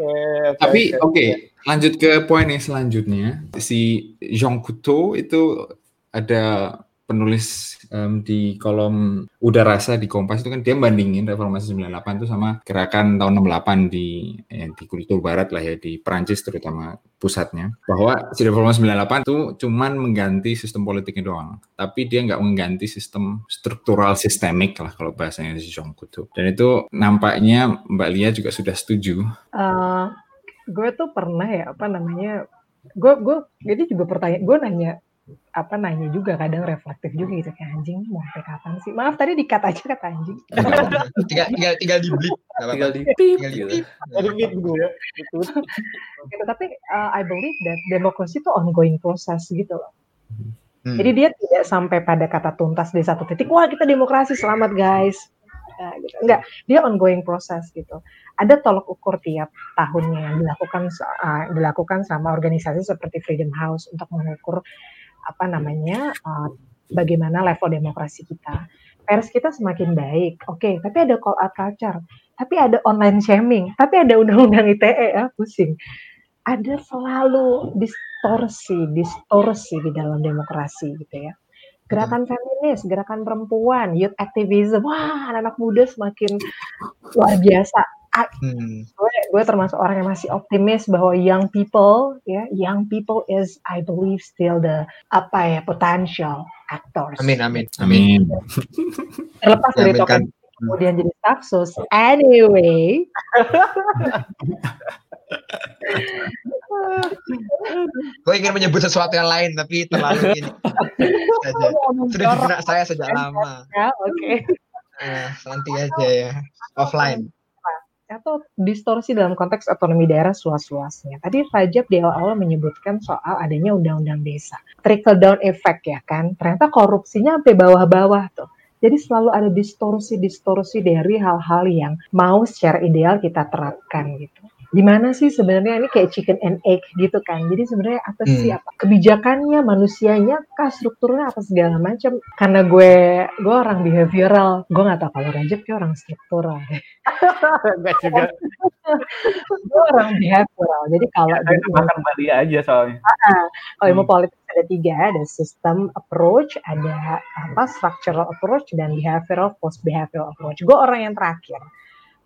Okay, Tapi oke, okay, lanjut ke poin yang selanjutnya. Si Jean Coutu itu ada penulis um, di kolom Udah Rasa di Kompas itu kan dia bandingin reformasi 98 itu sama gerakan tahun 68 di ya, di kultur barat lah ya di Perancis terutama pusatnya. Bahwa si reformasi 98 itu cuman mengganti sistem politiknya doang. Tapi dia nggak mengganti sistem struktural sistemik lah kalau bahasanya si Jean Coutu dan itu nampaknya Mbak Lia juga sudah setuju. Uh, gue tuh pernah ya apa namanya gue gue jadi juga pertanyaan gue nanya apa nanya juga kadang reflektif juga gitu kayak anjing mau sampai kapan sih? Maaf tadi dikat aja kata anjing. Tinggal tinggal tinggal di blip tinggal di pip tinggal di gitu. blip gitu ya gitu. gitu tapi uh, I believe that demokrasi itu ongoing proses gitu loh. Hmm. jadi dia tidak sampai pada kata tuntas di satu titik wah kita demokrasi selamat guys. Nah, gitu. enggak dia ongoing proses gitu. Ada tolok ukur tiap tahunnya yang dilakukan uh, dilakukan sama organisasi seperti Freedom House untuk mengukur apa namanya uh, bagaimana level demokrasi kita. Pers kita semakin baik, oke, okay, tapi ada call out culture, tapi ada online shaming, tapi ada undang-undang ITE ya, pusing. Ada selalu distorsi, distorsi di dalam demokrasi gitu ya. Gerakan feminis, gerakan perempuan, youth activism, wah anak-anak muda semakin luar biasa hmm. gue gue termasuk orang yang masih optimis bahwa young people ya young people is I believe still the apa ya potential actors. Amin amin amin. Terlepas dari token kemudian jadi status. Anyway. gue ingin menyebut sesuatu yang lain tapi terlalu ini sudah di saya sejak lama. Ya, oke. Okay. Nah, nanti aja ya offline atau distorsi dalam konteks otonomi daerah seluas-luasnya. Tadi Rajab di awal-awal menyebutkan soal adanya undang-undang desa. Trickle down effect ya kan. Ternyata korupsinya sampai bawah-bawah tuh. Jadi selalu ada distorsi-distorsi dari hal-hal yang mau secara ideal kita terapkan gitu gimana sih sebenarnya ini kayak chicken and egg gitu kan. Jadi sebenarnya apa sih hmm. apa kebijakannya, manusianya, kah strukturnya apa segala macam. Karena gue gue orang behavioral, gue nggak tahu kalau Rajab kayak orang struktural. Enggak juga. gue orang behavioral. Jadi kalau makan Bali aja soalnya. Uh, kalau ilmu hmm. politik ada tiga, ada system approach, ada apa structural approach dan behavioral post behavioral approach. Gue orang yang terakhir.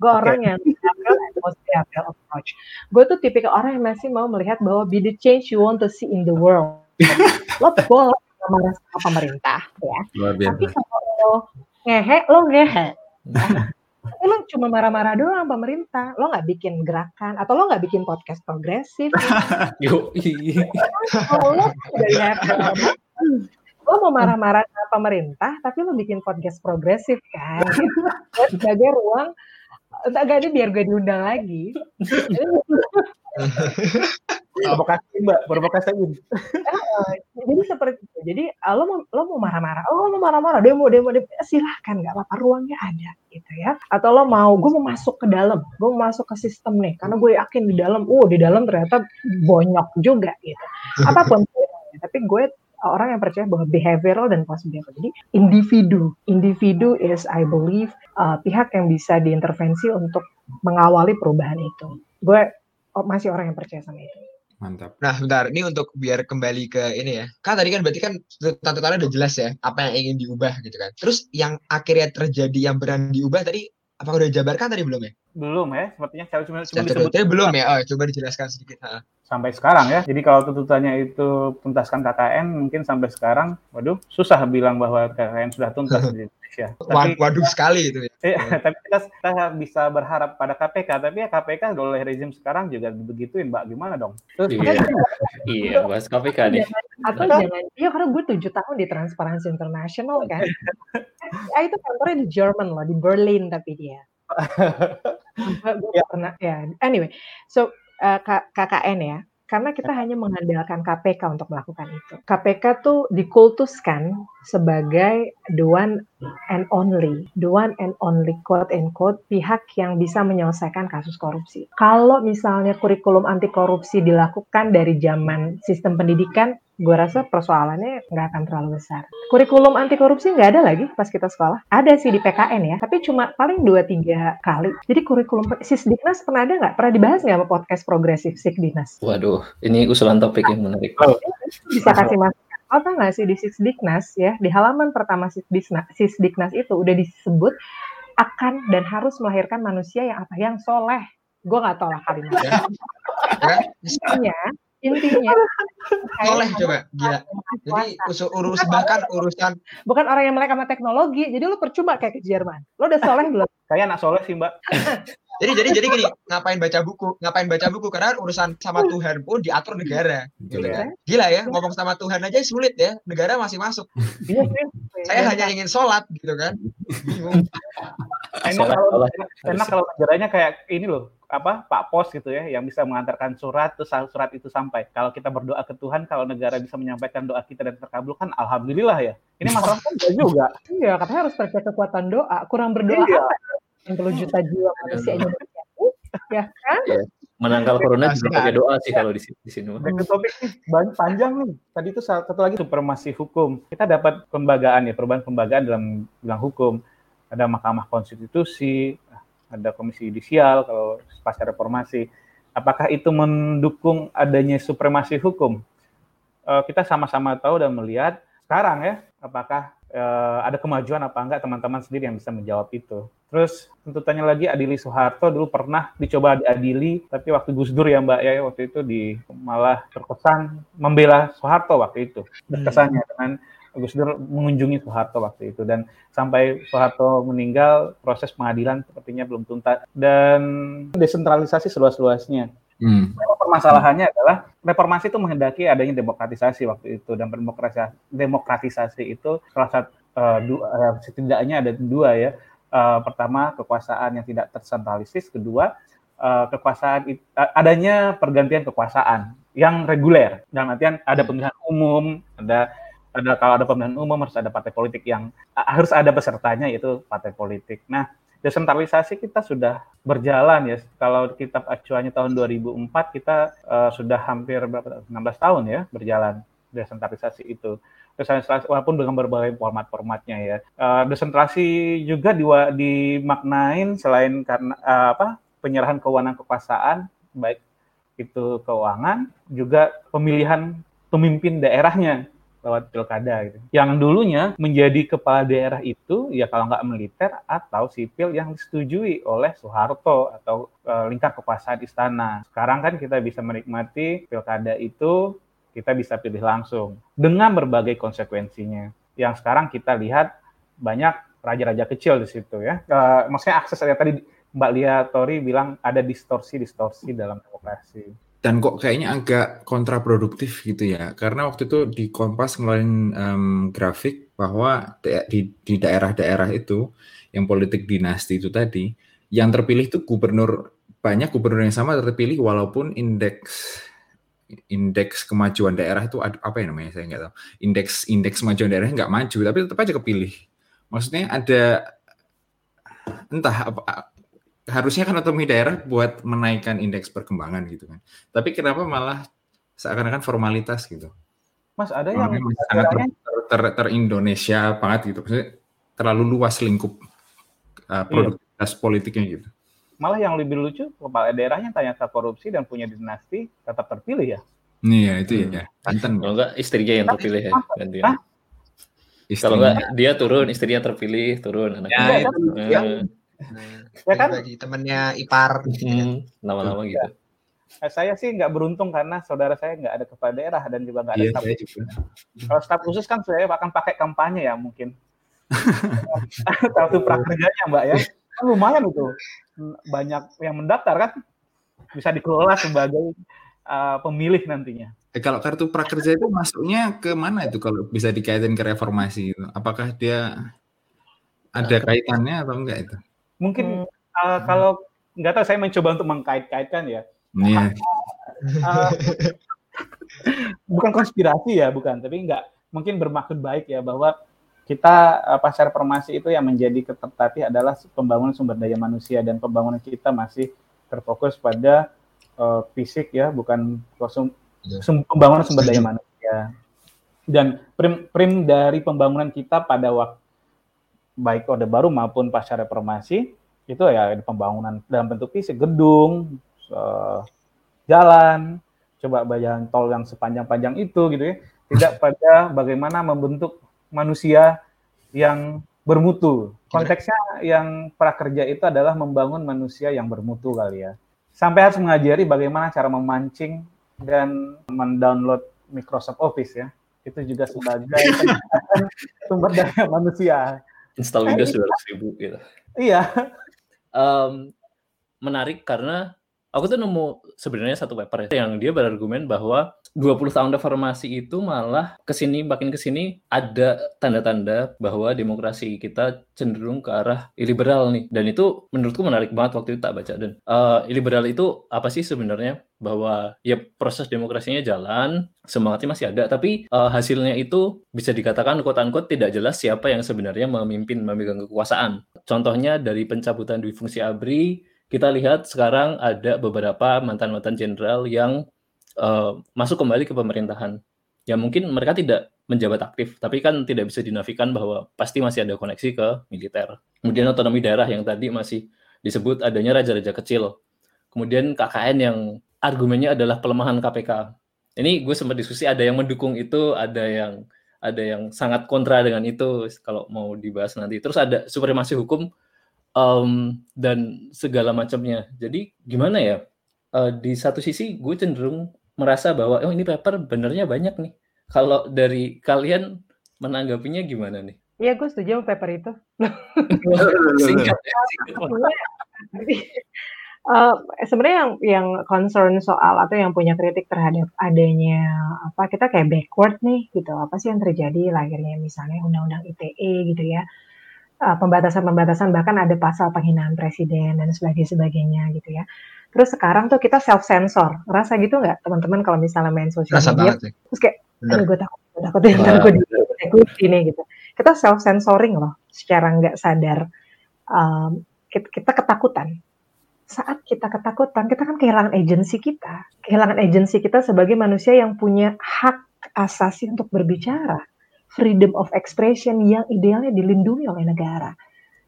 Gue okay. orang yang behavioral approach. Gue tuh tipikal orang yang masih mau melihat bahwa be the change you want to see in the world. lo boleh marah sama pemerintah ya. Tapi kalau lo ngehe, lo ngehe. Tapi lo cuma marah-marah doang pemerintah. Lo nggak bikin gerakan atau lo nggak bikin podcast progresif. Yo, lo dari lo mau marah-marah sama pemerintah, tapi lo bikin podcast progresif kan? Sebagai ruang Entah gak ini biar gue diundang lagi. provokasi mbak, provokasi. jadi seperti itu. Jadi ah, lo mau lo mau marah-marah, oh lo mau marah-marah, demo demo, demo. silahkan nggak apa-apa, ruangnya ada gitu ya. Atau lo mau, gue mau masuk ke dalam, gue mau masuk ke sistem nih, karena gue yakin di dalam, oh di dalam ternyata bonyok juga gitu. Apa pun, tapi gue orang yang percaya bahwa behavioral dan post behavioral. Jadi individu, individu is I believe uh, pihak yang bisa diintervensi untuk mengawali perubahan itu. Gue oh, masih orang yang percaya sama itu. Mantap. Nah, bentar. Ini untuk biar kembali ke ini ya. Kan tadi kan berarti kan tuntutannya udah jelas ya, apa yang ingin diubah gitu kan. Terus yang akhirnya terjadi yang berani diubah tadi apa udah dijabarkan tadi belum ya? Belum ya, sepertinya saya cuma, cuma disebut belum ya? Oh, coba dijelaskan sedikit. Ha. Sampai sekarang ya. Jadi kalau tuntutannya itu tuntaskan KKN, mungkin sampai sekarang, waduh, susah bilang bahwa KKN sudah tuntas di Indonesia. Wad- Waduh sekali itu ya. Eh, tapi kita, kita bisa berharap pada KPK, tapi ya KPK oleh rezim sekarang juga begituin, Mbak. Gimana dong? Terus Iya. Iya, bahas KPK nih. Atau jangan, iya karena gue tujuh tahun di Transparency International kan. ya itu kantornya di Jerman loh, di Berlin tapi dia. gue gue pernah ya. Anyway, so uh, K- KKN ya. Karena kita hanya mengandalkan KPK untuk melakukan itu. KPK tuh dikultuskan sebagai the one and only, the one and only quote and quote pihak yang bisa menyelesaikan kasus korupsi. Kalau misalnya kurikulum anti korupsi dilakukan dari zaman sistem pendidikan, gue rasa persoalannya nggak akan terlalu besar. Kurikulum anti korupsi nggak ada lagi pas kita sekolah. Ada sih di PKN ya, tapi cuma paling 2-3 kali. Jadi kurikulum Sisdiknas pernah ada nggak? Pernah dibahas nggak sama podcast progresif Sisdiknas? Waduh, ini usulan topik yang menarik. Bisa kasih masukan. Oh, tau nggak sih di Sisdiknas ya, di halaman pertama Sisdiknas, Sisdiknas itu udah disebut akan dan harus melahirkan manusia yang apa? Yang soleh. Gue nggak tahu lah kalimatnya. Ya. Ya, Intinya, intinya Soleh coba, gila. Jadi usul urus bahkan urusan bukan orang yang melek sama teknologi. Jadi lu percuma kayak ke Jerman. Lu udah soleh belum? kayak anak soleh sih, Mbak. jadi jadi jadi gini, ngapain baca buku? Ngapain baca buku karena urusan sama Tuhan pun diatur negara. Gitu Gila. kan. Gila ya, ngomong sama Tuhan aja sulit ya. Negara masih masuk. Iya sih. Saya hanya ingin sholat gitu kan. Bingung. Enak kalau enak kalau negaranya kayak ini loh, apa Pak Pos gitu ya, yang bisa mengantarkan surat terus surat itu sampai. Kalau kita berdoa ke Tuhan, kalau negara bisa menyampaikan doa kita dan terkabulkan, alhamdulillah ya. Ini masalah kan juga. Iya, katanya harus percaya kekuatan doa. Kurang berdoa Iya. apa? 60 juta jiwa manusia Indonesia. Ya kan? Menangkal corona juga pakai doa sih kalau di sini. Di sini. topik ban- panjang nih. Tadi itu satu lagi supremasi hukum. Kita dapat pembagaan ya, perubahan pembagaan dalam bidang hukum. Ada Mahkamah Konstitusi, ada Komisi Yudisial kalau pasca reformasi. Apakah itu mendukung adanya supremasi hukum? Eh, kita sama-sama tahu dan melihat sekarang ya, apakah eh, ada kemajuan apa enggak teman-teman sendiri yang bisa menjawab itu. Terus tuntutannya lagi Adili Soeharto dulu pernah dicoba diadili, tapi waktu Gus Dur ya Mbak ya waktu itu di malah terkesan membela Soeharto waktu itu. Terkesannya dengan Gus Dur mengunjungi Soeharto waktu itu dan sampai Soeharto meninggal proses pengadilan sepertinya belum tuntas dan desentralisasi seluas-luasnya. Hmm. Permasalahannya adalah reformasi itu menghendaki adanya demokratisasi waktu itu dan demokratisasi, demokratisasi itu salah satu eh, dua, eh, setidaknya ada dua ya. Eh, pertama kekuasaan yang tidak tersentralisis, kedua eh, kekuasaan eh, adanya pergantian kekuasaan yang reguler. Dalam artian ada pemilihan umum, ada ada kalau ada pemilihan umum harus ada partai politik yang harus ada pesertanya yaitu partai politik. Nah, desentralisasi kita sudah berjalan ya. Kalau kita acuannya tahun 2004 kita eh, sudah hampir berapa 16 tahun ya berjalan desentralisasi itu. Desentralisasi walaupun dengan berbagai format-formatnya ya. Eh, desentralisasi juga diwa- dimaknain selain karena eh, apa penyerahan kewenangan kekuasaan baik itu keuangan juga pemilihan pemimpin daerahnya lewat pilkada gitu. Yang dulunya menjadi kepala daerah itu ya kalau nggak militer atau sipil yang disetujui oleh Soeharto atau eh, lingkar kekuasaan istana. Sekarang kan kita bisa menikmati pilkada itu kita bisa pilih langsung dengan berbagai konsekuensinya. Yang sekarang kita lihat banyak raja-raja kecil di situ ya. Eh, maksudnya akses ya tadi Mbak Lia Tori bilang ada distorsi-distorsi dalam demokrasi. Dan kok kayaknya agak kontraproduktif gitu ya. Karena waktu itu di Kompas ngeluarin em, grafik bahwa di, di daerah-daerah itu yang politik dinasti itu tadi, yang terpilih itu gubernur banyak gubernur yang sama terpilih walaupun indeks indeks kemajuan daerah itu apa ya namanya saya nggak tahu indeks indeks kemajuan daerah nggak maju tapi tetap aja kepilih maksudnya ada entah apa harusnya kan otonomi daerah buat menaikkan indeks perkembangan gitu kan tapi kenapa malah seakan-akan formalitas gitu Mas ada yang sangat ter, ter, ter- ter-Indonesia banget gitu maksudnya terlalu luas lingkup uh, produktivitas politiknya gitu malah yang lebih lucu kepala daerahnya ternyata korupsi dan punya dinasti tetap terpilih ya. Iya itu ya. Banten. Kalau enggak istrinya yang terpilih ya gantian. Hah? Kalau enggak dia turun, istrinya terpilih, turun anaknya. Ya, itu. Eh, Ya. Ya kan? bagi temennya ipar hmm, nama-nama gitu. Eh, Saya sih nggak beruntung karena saudara saya nggak ada kepala daerah dan juga nggak ada Iya staf. saya juga. Kalau staf khusus kan saya akan pakai kampanye ya mungkin. Kartu prakerjanya mbak ya. Kan lumayan itu. Banyak yang mendaftar kan. Bisa dikelola sebagai uh, pemilih nantinya. Eh, kalau kartu prakerja itu masuknya ke mana itu kalau bisa dikaitin ke reformasi itu? Apakah dia ada kaitannya atau enggak itu? Mungkin uh, kalau nggak tahu saya mencoba untuk mengkait-kaitkan ya. Iya. Uh, bukan konspirasi ya, bukan. Tapi nggak mungkin bermaksud baik ya bahwa kita uh, pasar farmasi itu yang menjadi ketertatih adalah pembangunan sumber daya manusia dan pembangunan kita masih terfokus pada uh, fisik ya, bukan konsum, Iya. sum- pembangunan sumber daya manusia. Dan prim, prim dari pembangunan kita pada waktu baik orde baru maupun pasca reformasi itu ya pembangunan dalam bentuk fisik gedung, eh, jalan, coba jalan tol yang sepanjang-panjang itu gitu ya. Tidak pada bagaimana membentuk manusia yang bermutu. Konteksnya yang prakerja itu adalah membangun manusia yang bermutu kali ya. Sampai harus mengajari bagaimana cara memancing dan mendownload Microsoft Office ya. Itu juga sebagai sumber daya manusia. Install Windows 200 ribu gitu. Iya. Em, menarik karena aku tuh nemu sebenarnya satu paper ya, yang dia berargumen bahwa 20 tahun reformasi itu malah ke sini makin ke sini ada tanda-tanda bahwa demokrasi kita cenderung ke arah iliberal nih. Dan itu menurutku menarik banget waktu itu tak baca. Dan eh, iliberal itu apa sih sebenarnya? Bahwa ya proses demokrasinya jalan semangatnya masih ada. Tapi eh, hasilnya itu bisa dikatakan quote-unquote tidak jelas siapa yang sebenarnya memimpin memegang kekuasaan. Contohnya dari pencabutan dui fungsi ABRI kita lihat sekarang ada beberapa mantan-mantan jenderal yang eh, masuk kembali ke pemerintahan. Ya mungkin mereka tidak menjabat aktif, tapi kan tidak bisa dinafikan bahwa pasti masih ada koneksi ke militer. Kemudian otonomi daerah yang tadi masih disebut adanya raja-raja kecil. Kemudian KKN yang argumennya adalah pelemahan KPK. Ini gue sempat diskusi ada yang mendukung itu, ada yang ada yang sangat kontra dengan itu kalau mau dibahas nanti. Terus ada supremasi hukum em, dan segala macamnya. Jadi gimana ya? Eh, di satu sisi gue cenderung merasa bahwa oh ini paper benernya banyak nih. Kalau dari kalian menanggapinya gimana nih? Iya, gue setuju sama paper itu. Singkat ya, singkat. Jadi, eh, sebenarnya yang yang concern soal atau yang punya kritik terhadap adanya apa kita kayak backward nih gitu apa sih yang terjadi lahirnya misalnya undang-undang ITE gitu ya pembatasan-pembatasan bahkan ada pasal penghinaan presiden dan sebagainya sebagainya gitu ya. Terus sekarang tuh kita self sensor ngerasa gitu nggak teman-teman kalau misalnya main sosial Rasa media? banget terus kayak aduh gue takut gue takut ya ntar gue diikuti nih gitu. Kita self sensoring loh secara nggak sadar. Um, kita, kita ketakutan. Saat kita ketakutan kita kan kehilangan agensi kita. Kehilangan agensi kita sebagai manusia yang punya hak asasi untuk berbicara freedom of expression yang idealnya dilindungi oleh negara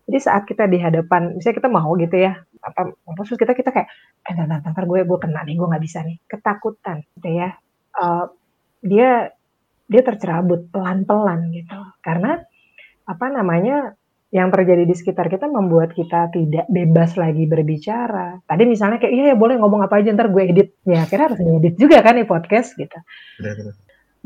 jadi saat kita di hadapan misalnya kita mau gitu ya apa terus kita kita kayak eh ntar, ntar, ntar gue gue kena nih gue nggak bisa nih ketakutan gitu ya Eh, dia dia tercerabut pelan-pelan gitu karena apa namanya yang terjadi di sekitar kita membuat kita tidak bebas lagi berbicara. Tadi misalnya kayak iya ya boleh ngomong apa aja ntar gue edit. Ya akhirnya harus ngedit juga kan nih podcast gitu. Benar-benar.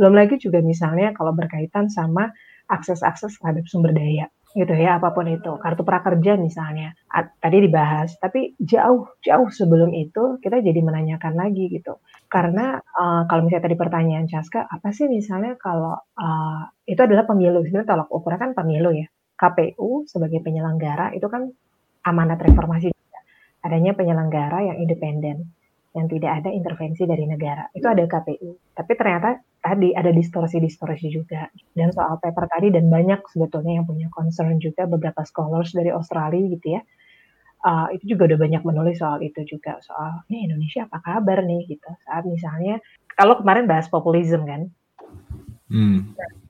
Belum lagi juga misalnya kalau berkaitan sama akses-akses terhadap sumber daya gitu ya apa pun itu. Kartu prakerja misalnya tadi dibahas tapi jauh jauh sebelum itu kita jadi menanyakan lagi gitu. Karena eh, kalau misalnya tadi pertanyaan Caska apa sih misalnya kalau eh, itu adalah pemilu sebenarnya tolak ukurnya kan pemilu ya. KPU sebagai penyelenggara itu kan amanat reformasi adanya penyelenggara yang independen yang tidak ada intervensi dari negara. Itu ada KPU tapi ternyata tadi ada distorsi-distorsi juga. Dan soal paper tadi dan banyak sebetulnya yang punya concern juga beberapa scholars dari Australia gitu ya. Uh, itu juga udah banyak menulis soal itu juga soal nih Indonesia apa kabar nih? gitu. Saat misalnya kalau kemarin bahas populisme kan. Hmm.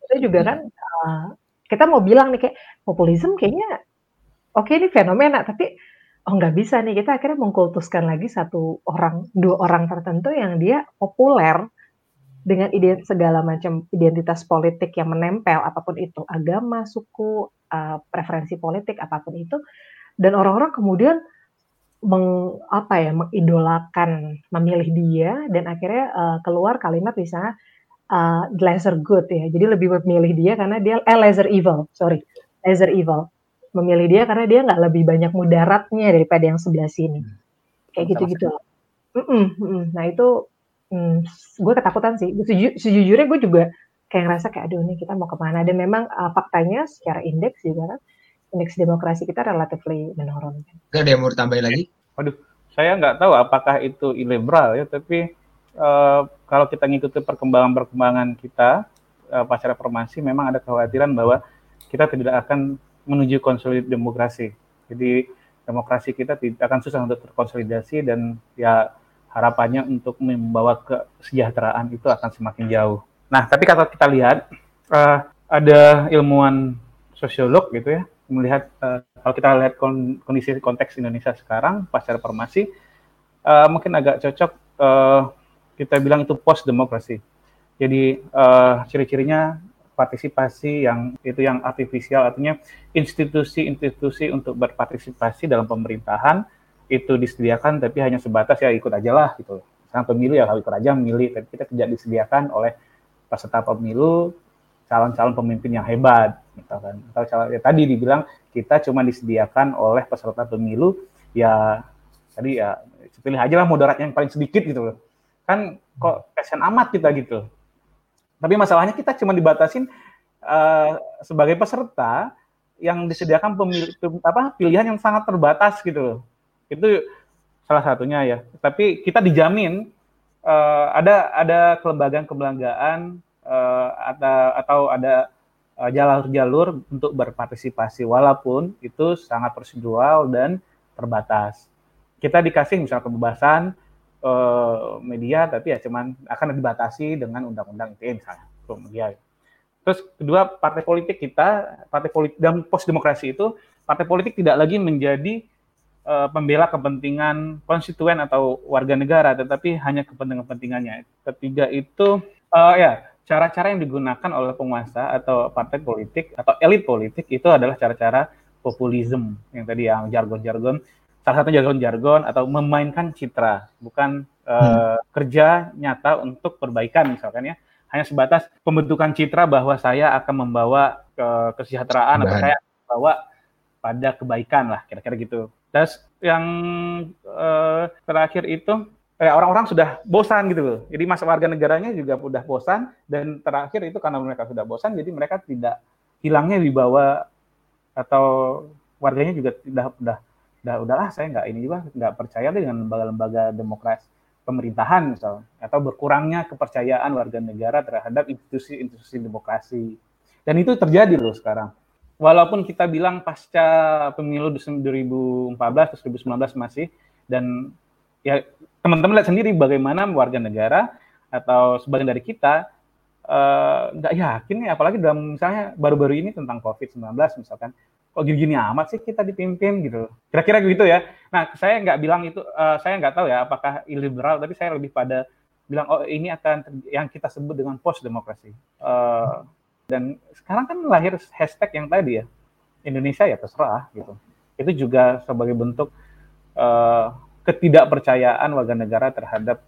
itu juga kan uh, kita mau bilang nih kayak populisme kayaknya oke ini fenomena tapi oh nggak bisa nih. Kita akhirnya mengkultuskan lagi satu orang dua orang tertentu yang dia populer dengan ide segala macam identitas politik yang menempel apa pun itu agama suku uh, preferensi politik apa pun itu dan orang-orang kemudian meng, apa ya mengidolakan memilih dia dan akhirnya uh, keluar kalimat misalnya uh, lesser good ya. Jadi lebih memilih dia karena dia eh lesser evil sorry. Lesser evil. Memilih dia karena dia nggak lebih banyak mudaratnya daripada yang sebelah sini. Kayak gitu gitu nah itu hmm, gue ketakutan sih. Seju, sejujurnya gue juga kayak ngerasa kayak aduh nih kita mau ke mana dan memang uh, faktanya secara indeks juga kan indeks demokrasi kita relatifly menurun. Gak ada yang mau tambahin lagi? Waduh, saya nggak tahu apakah itu iliberal ya, tapi uh, kalau kita ngikuti perkembangan-perkembangan kita uh, pasca reformasi, memang ada kekhawatiran bahwa kita tidak akan menuju konsolid demokrasi. Jadi demokrasi kita tidak akan susah untuk terkonsolidasi dan ya harapannya untuk membawa kesejahteraan itu akan semakin jauh. Nah, tapi kalau kita lihat uh, ada ilmuwan sosiolog gitu ya melihat uh, kalau kita lihat kondisi konteks Indonesia sekarang pasca reformasi uh, mungkin agak cocok uh, kita bilang itu post demokrasi. Jadi uh, ciri-cirinya partisipasi yang itu yang artifisial artinya institusi-institusi untuk berpartisipasi dalam pemerintahan itu disediakan tapi hanya sebatas ya ikut aja lah gitu. Sekarang pemilu ya kalau ikut aja memilih, tapi kita tidak disediakan oleh peserta pemilu calon-calon pemimpin yang hebat, misalkan. Atau calon, ya tadi dibilang kita cuma disediakan oleh peserta pemilu ya tadi ya pilih aja lah moderat yang paling sedikit gitu loh. Kan kok kesen amat kita gitu. Tapi masalahnya kita cuma dibatasin uh, sebagai peserta yang disediakan pemilih apa pilihan yang sangat terbatas gitu loh itu salah satunya ya. Tapi kita dijamin uh, ada ada kelembagaan-kelembagaan uh, atau atau ada uh, jalur-jalur untuk berpartisipasi walaupun itu sangat prosedural dan terbatas. Kita dikasih misalnya kebebasan uh, media tapi ya cuman akan dibatasi dengan undang-undang ITE misalnya media. Terus kedua partai politik kita, partai politik dan pos demokrasi itu partai politik tidak lagi menjadi uh, pembela kepentingan konstituen atau warga negara, tetapi hanya kepentingan-kepentingannya. Ketiga itu uh, ya cara-cara yang digunakan oleh penguasa atau partai politik atau elit politik itu adalah cara-cara populisme yang tadi yang jargon-jargon salah satu jargon-jargon atau memainkan citra bukan uh, hmm. kerja nyata untuk perbaikan misalkan ya hanya sebatas pembentukan citra bahwa saya akan membawa ke kesejahteraan atau saya membawa pada kebaikan lah kira-kira gitu Terus yang uh, terakhir itu eh, orang-orang sudah bosan gitu loh. Jadi masa warga negaranya juga sudah bosan dan terakhir itu karena mereka sudah bosan jadi mereka tidak hilangnya dibawa atau warganya juga tidak udah udah udahlah saya nggak ini juga nggak percaya dengan lembaga-lembaga demokrasi pemerintahan misal atau berkurangnya kepercayaan warga negara terhadap institusi-institusi demokrasi dan itu terjadi loh sekarang walaupun kita bilang pasca pemilu 2014 atau 2019 masih dan ya teman-teman lihat sendiri bagaimana warga negara atau sebagian dari kita eh, nggak uh, yakin nih apalagi dalam misalnya baru-baru ini tentang COVID-19 misalkan kok gini-gini amat sih kita dipimpin gitu. Kira-kira gitu ya. Nah saya nggak bilang itu uh, saya nggak tahu ya apakah iliberal tapi saya lebih pada bilang oh ini akan yang kita sebut dengan post demokrasi uh, dan sekarang kan lahir hashtag yang tadi ya, Indonesia ya terserah gitu. Itu juga sebagai bentuk uh, ketidakpercayaan warga negara terhadap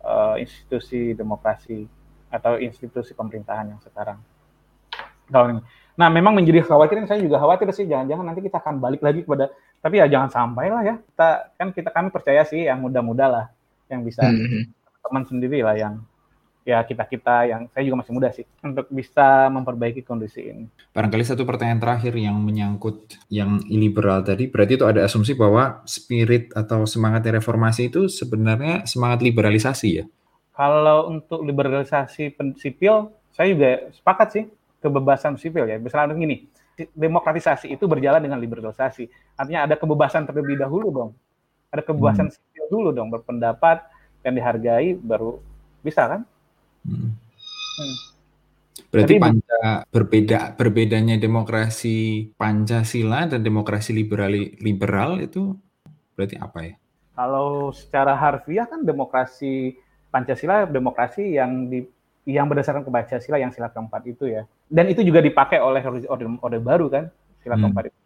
uh, institusi demokrasi atau institusi pemerintahan yang sekarang. Ini. Nah, memang menjadi khawatir, saya juga khawatir sih, jangan-jangan nanti kita akan balik lagi kepada, tapi ya jangan sampai lah ya, kita kan kita kami percaya sih yang muda-muda lah, yang bisa mm -hmm. teman sendiri lah yang ya kita-kita yang saya juga masih muda sih untuk bisa memperbaiki kondisi ini. Barangkali satu pertanyaan terakhir yang menyangkut yang liberal tadi, berarti itu ada asumsi bahwa spirit atau semangat reformasi itu sebenarnya semangat liberalisasi ya? Kalau untuk liberalisasi sipil, saya juga sepakat sih kebebasan sipil ya. Misalnya gini, demokratisasi itu berjalan dengan liberalisasi. Artinya ada kebebasan terlebih dahulu dong. Ada kebebasan hmm. sipil dulu dong berpendapat yang dihargai baru bisa kan? Hmm. Berarti Jadi, panca berbeda berbedanya demokrasi Pancasila dan demokrasi liberal liberal itu berarti apa ya? Kalau secara harfiah kan demokrasi Pancasila demokrasi yang di yang berdasarkan ke Pancasila yang sila keempat itu ya. Dan itu juga dipakai oleh orde, orde baru kan sila hmm. keempat itu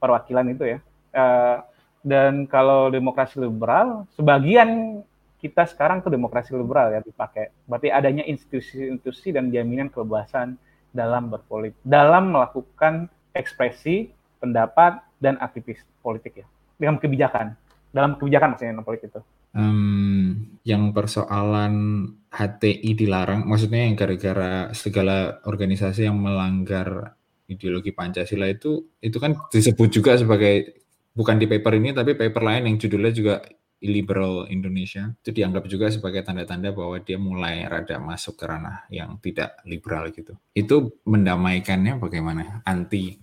perwakilan itu ya. Uh, dan kalau demokrasi liberal, sebagian kita sekarang tuh demokrasi liberal ya dipakai. Berarti adanya institusi-institusi dan jaminan kebebasan dalam berpolitik, dalam melakukan ekspresi, pendapat, dan aktivis politik ya. Dengan kebijakan. Dalam kebijakan maksudnya politik itu. Um, yang persoalan HTI dilarang, maksudnya yang gara-gara segala organisasi yang melanggar ideologi Pancasila itu, itu kan disebut juga sebagai bukan di paper ini tapi paper lain yang judulnya juga illiberal Indonesia itu dianggap juga sebagai tanda-tanda bahwa dia mulai rada masuk ke ranah yang tidak liberal gitu. Itu mendamaikannya bagaimana? Anti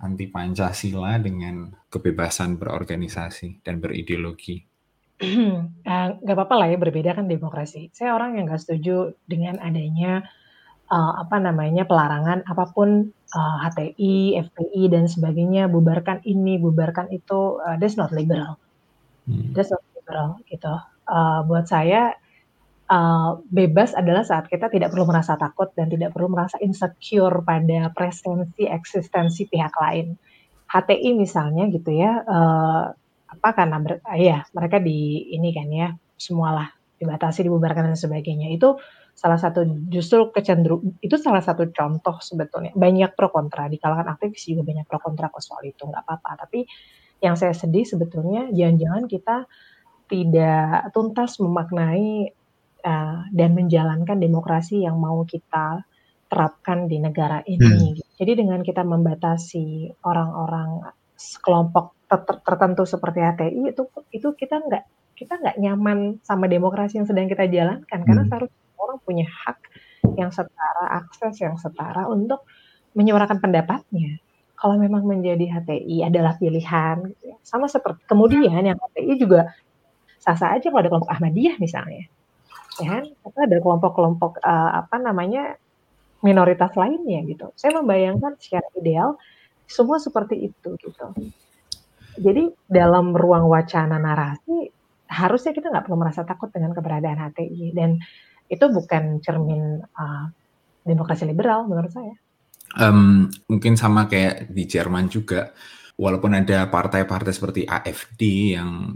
anti Pancasila dengan kebebasan berorganisasi dan berideologi. uh, apa-apa lah ya berbeda kan demokrasi. Saya orang yang nggak setuju dengan adanya uh, apa namanya pelarangan apa pun uh, HTI, FPI dan sebagainya bubarkan ini, bubarkan itu, uh, that's not liberal. Hmm. Not liberal gitu. Uh, buat saya uh, bebas adalah saat kita tidak perlu merasa takut dan tidak perlu merasa insecure pada presensi eksistensi pihak lain. HTI misalnya gitu ya, uh, apa karena ber, uh, ya mereka di ini kan ya semualah dibatasi, dibubarkan dan sebagainya itu salah satu justru kecenderung itu salah satu contoh sebetulnya banyak pro kontra di kalangan aktivis juga banyak pro kontra soal itu nggak apa-apa tapi yang saya sedih sebetulnya jangan-jangan kita tidak tuntas memaknai uh, dan menjalankan demokrasi yang mau kita terapkan di negara ini. Hmm. Jadi dengan kita membatasi orang-orang kelompok ter tertentu seperti HTI itu itu kita nggak kita nggak nyaman sama demokrasi yang sedang kita jalankan karena hmm. seharusnya orang punya hak yang setara, akses yang setara untuk menyuarakan pendapatnya. Kalau memang menjadi HTI adalah pilihan, gitu ya. sama seperti kemudian yang HTI juga sah-sah aja kalau ada kelompok Ahmadiyah misalnya, ya kan? Atau ada kelompok-kelompok uh, apa namanya minoritas lainnya gitu. Saya membayangkan secara ideal semua seperti itu gitu. Jadi dalam ruang wacana narasi harusnya kita nggak perlu merasa takut dengan keberadaan HTI dan itu bukan cermin uh, demokrasi liberal menurut saya. Um, mungkin sama kayak di Jerman juga, walaupun ada partai-partai seperti AFD yang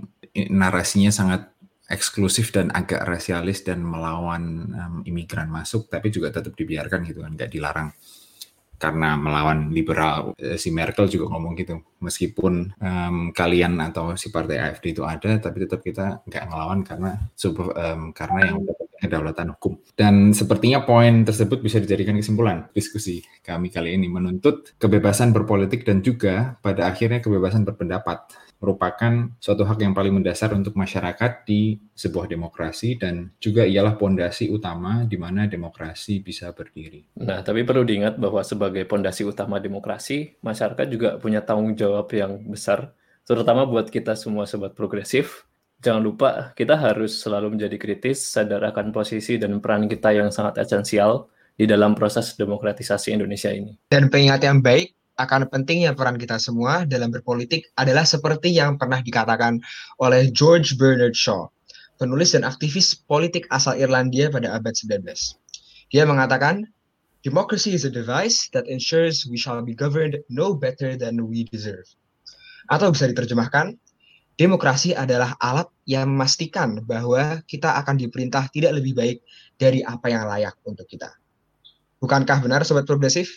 narasinya sangat eksklusif dan agak rasialis dan melawan um, imigran masuk, tapi juga tetap dibiarkan gitu kan, nggak dilarang. Karena melawan liberal eh, si Merkel juga ngomong gitu meskipun um, kalian atau si partai AFD itu ada tapi tetap kita nggak ngelawan karena um, karena yang kedaulatan hukum dan sepertinya poin tersebut bisa dijadikan kesimpulan diskusi kami kali ini menuntut kebebasan berpolitik dan juga pada akhirnya kebebasan berpendapat merupakan suatu hak yang paling mendasar untuk masyarakat di sebuah demokrasi dan juga ialah pondasi utama di mana demokrasi bisa berdiri. Nah, tapi perlu diingat bahwa sebagai pondasi utama demokrasi, masyarakat juga punya tanggung jawab yang besar, terutama buat kita semua sobat progresif. Jangan lupa kita harus selalu menjadi kritis, sadar akan posisi dan peran kita yang sangat esensial di dalam proses demokratisasi Indonesia ini. Dan pengingat yang baik, akan pentingnya peran kita semua dalam berpolitik adalah seperti yang pernah dikatakan oleh George Bernard Shaw, penulis dan aktivis politik asal Irlandia pada abad 19. Dia mengatakan, Democracy is a device that ensures we shall be governed no better than we deserve. Atau bisa diterjemahkan, demokrasi adalah alat yang memastikan bahwa kita akan diperintah tidak lebih baik dari apa yang layak untuk kita. Bukankah benar Sobat Progresif?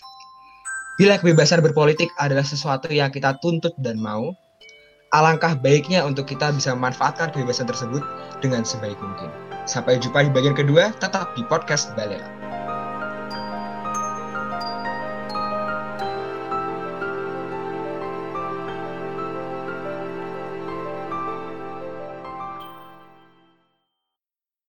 Bila kebebasan berpolitik adalah sesuatu yang kita tuntut dan mau, alangkah baiknya untuk kita bisa memanfaatkan kebebasan tersebut dengan sebaik mungkin. Sampai jumpa di bagian kedua, tetap di podcast Balela.